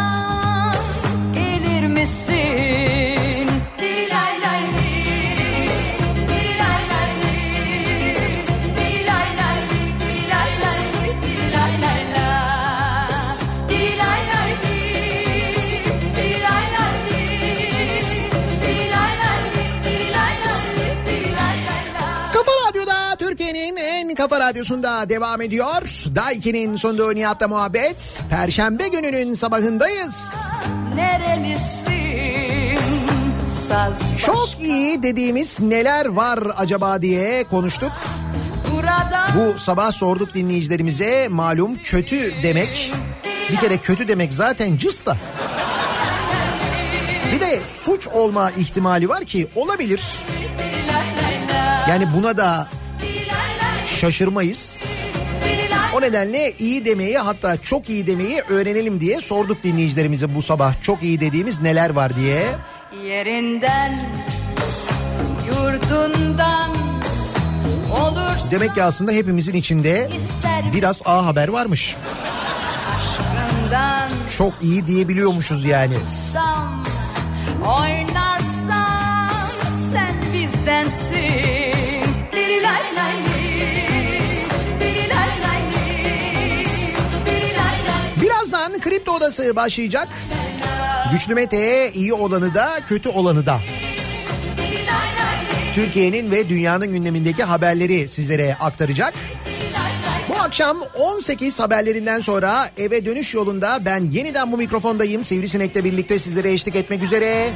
radyosunda devam ediyor. Daiki'nin sunduğu Nihat'la muhabbet. Perşembe gününün sabahındayız. Nerelisin? Saz Çok iyi dediğimiz neler var acaba diye konuştuk. Burada Bu sabah sorduk dinleyicilerimize malum kötü demek. Bir kere kötü demek zaten cıs da. Bir de suç olma ihtimali var ki olabilir. Yani buna da şaşırmayız. O nedenle iyi demeyi hatta çok iyi demeyi öğrenelim diye sorduk dinleyicilerimize bu sabah. Çok iyi dediğimiz neler var diye. yerinden yurdundan olursa Demek ki aslında hepimizin içinde biraz A haber varmış. Çok iyi diyebiliyormuşuz yani. sam Kripto Odası başlayacak. Güçlü Mete iyi olanı da kötü olanı da. Türkiye'nin ve dünyanın gündemindeki haberleri sizlere aktaracak. Bu akşam 18 haberlerinden sonra eve dönüş yolunda ben yeniden bu mikrofondayım. Sivrisinek'le birlikte sizlere eşlik etmek üzere.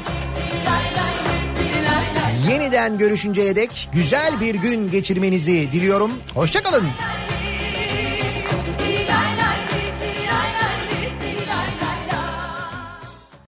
Yeniden görüşünceye dek güzel bir gün geçirmenizi diliyorum. Hoşçakalın.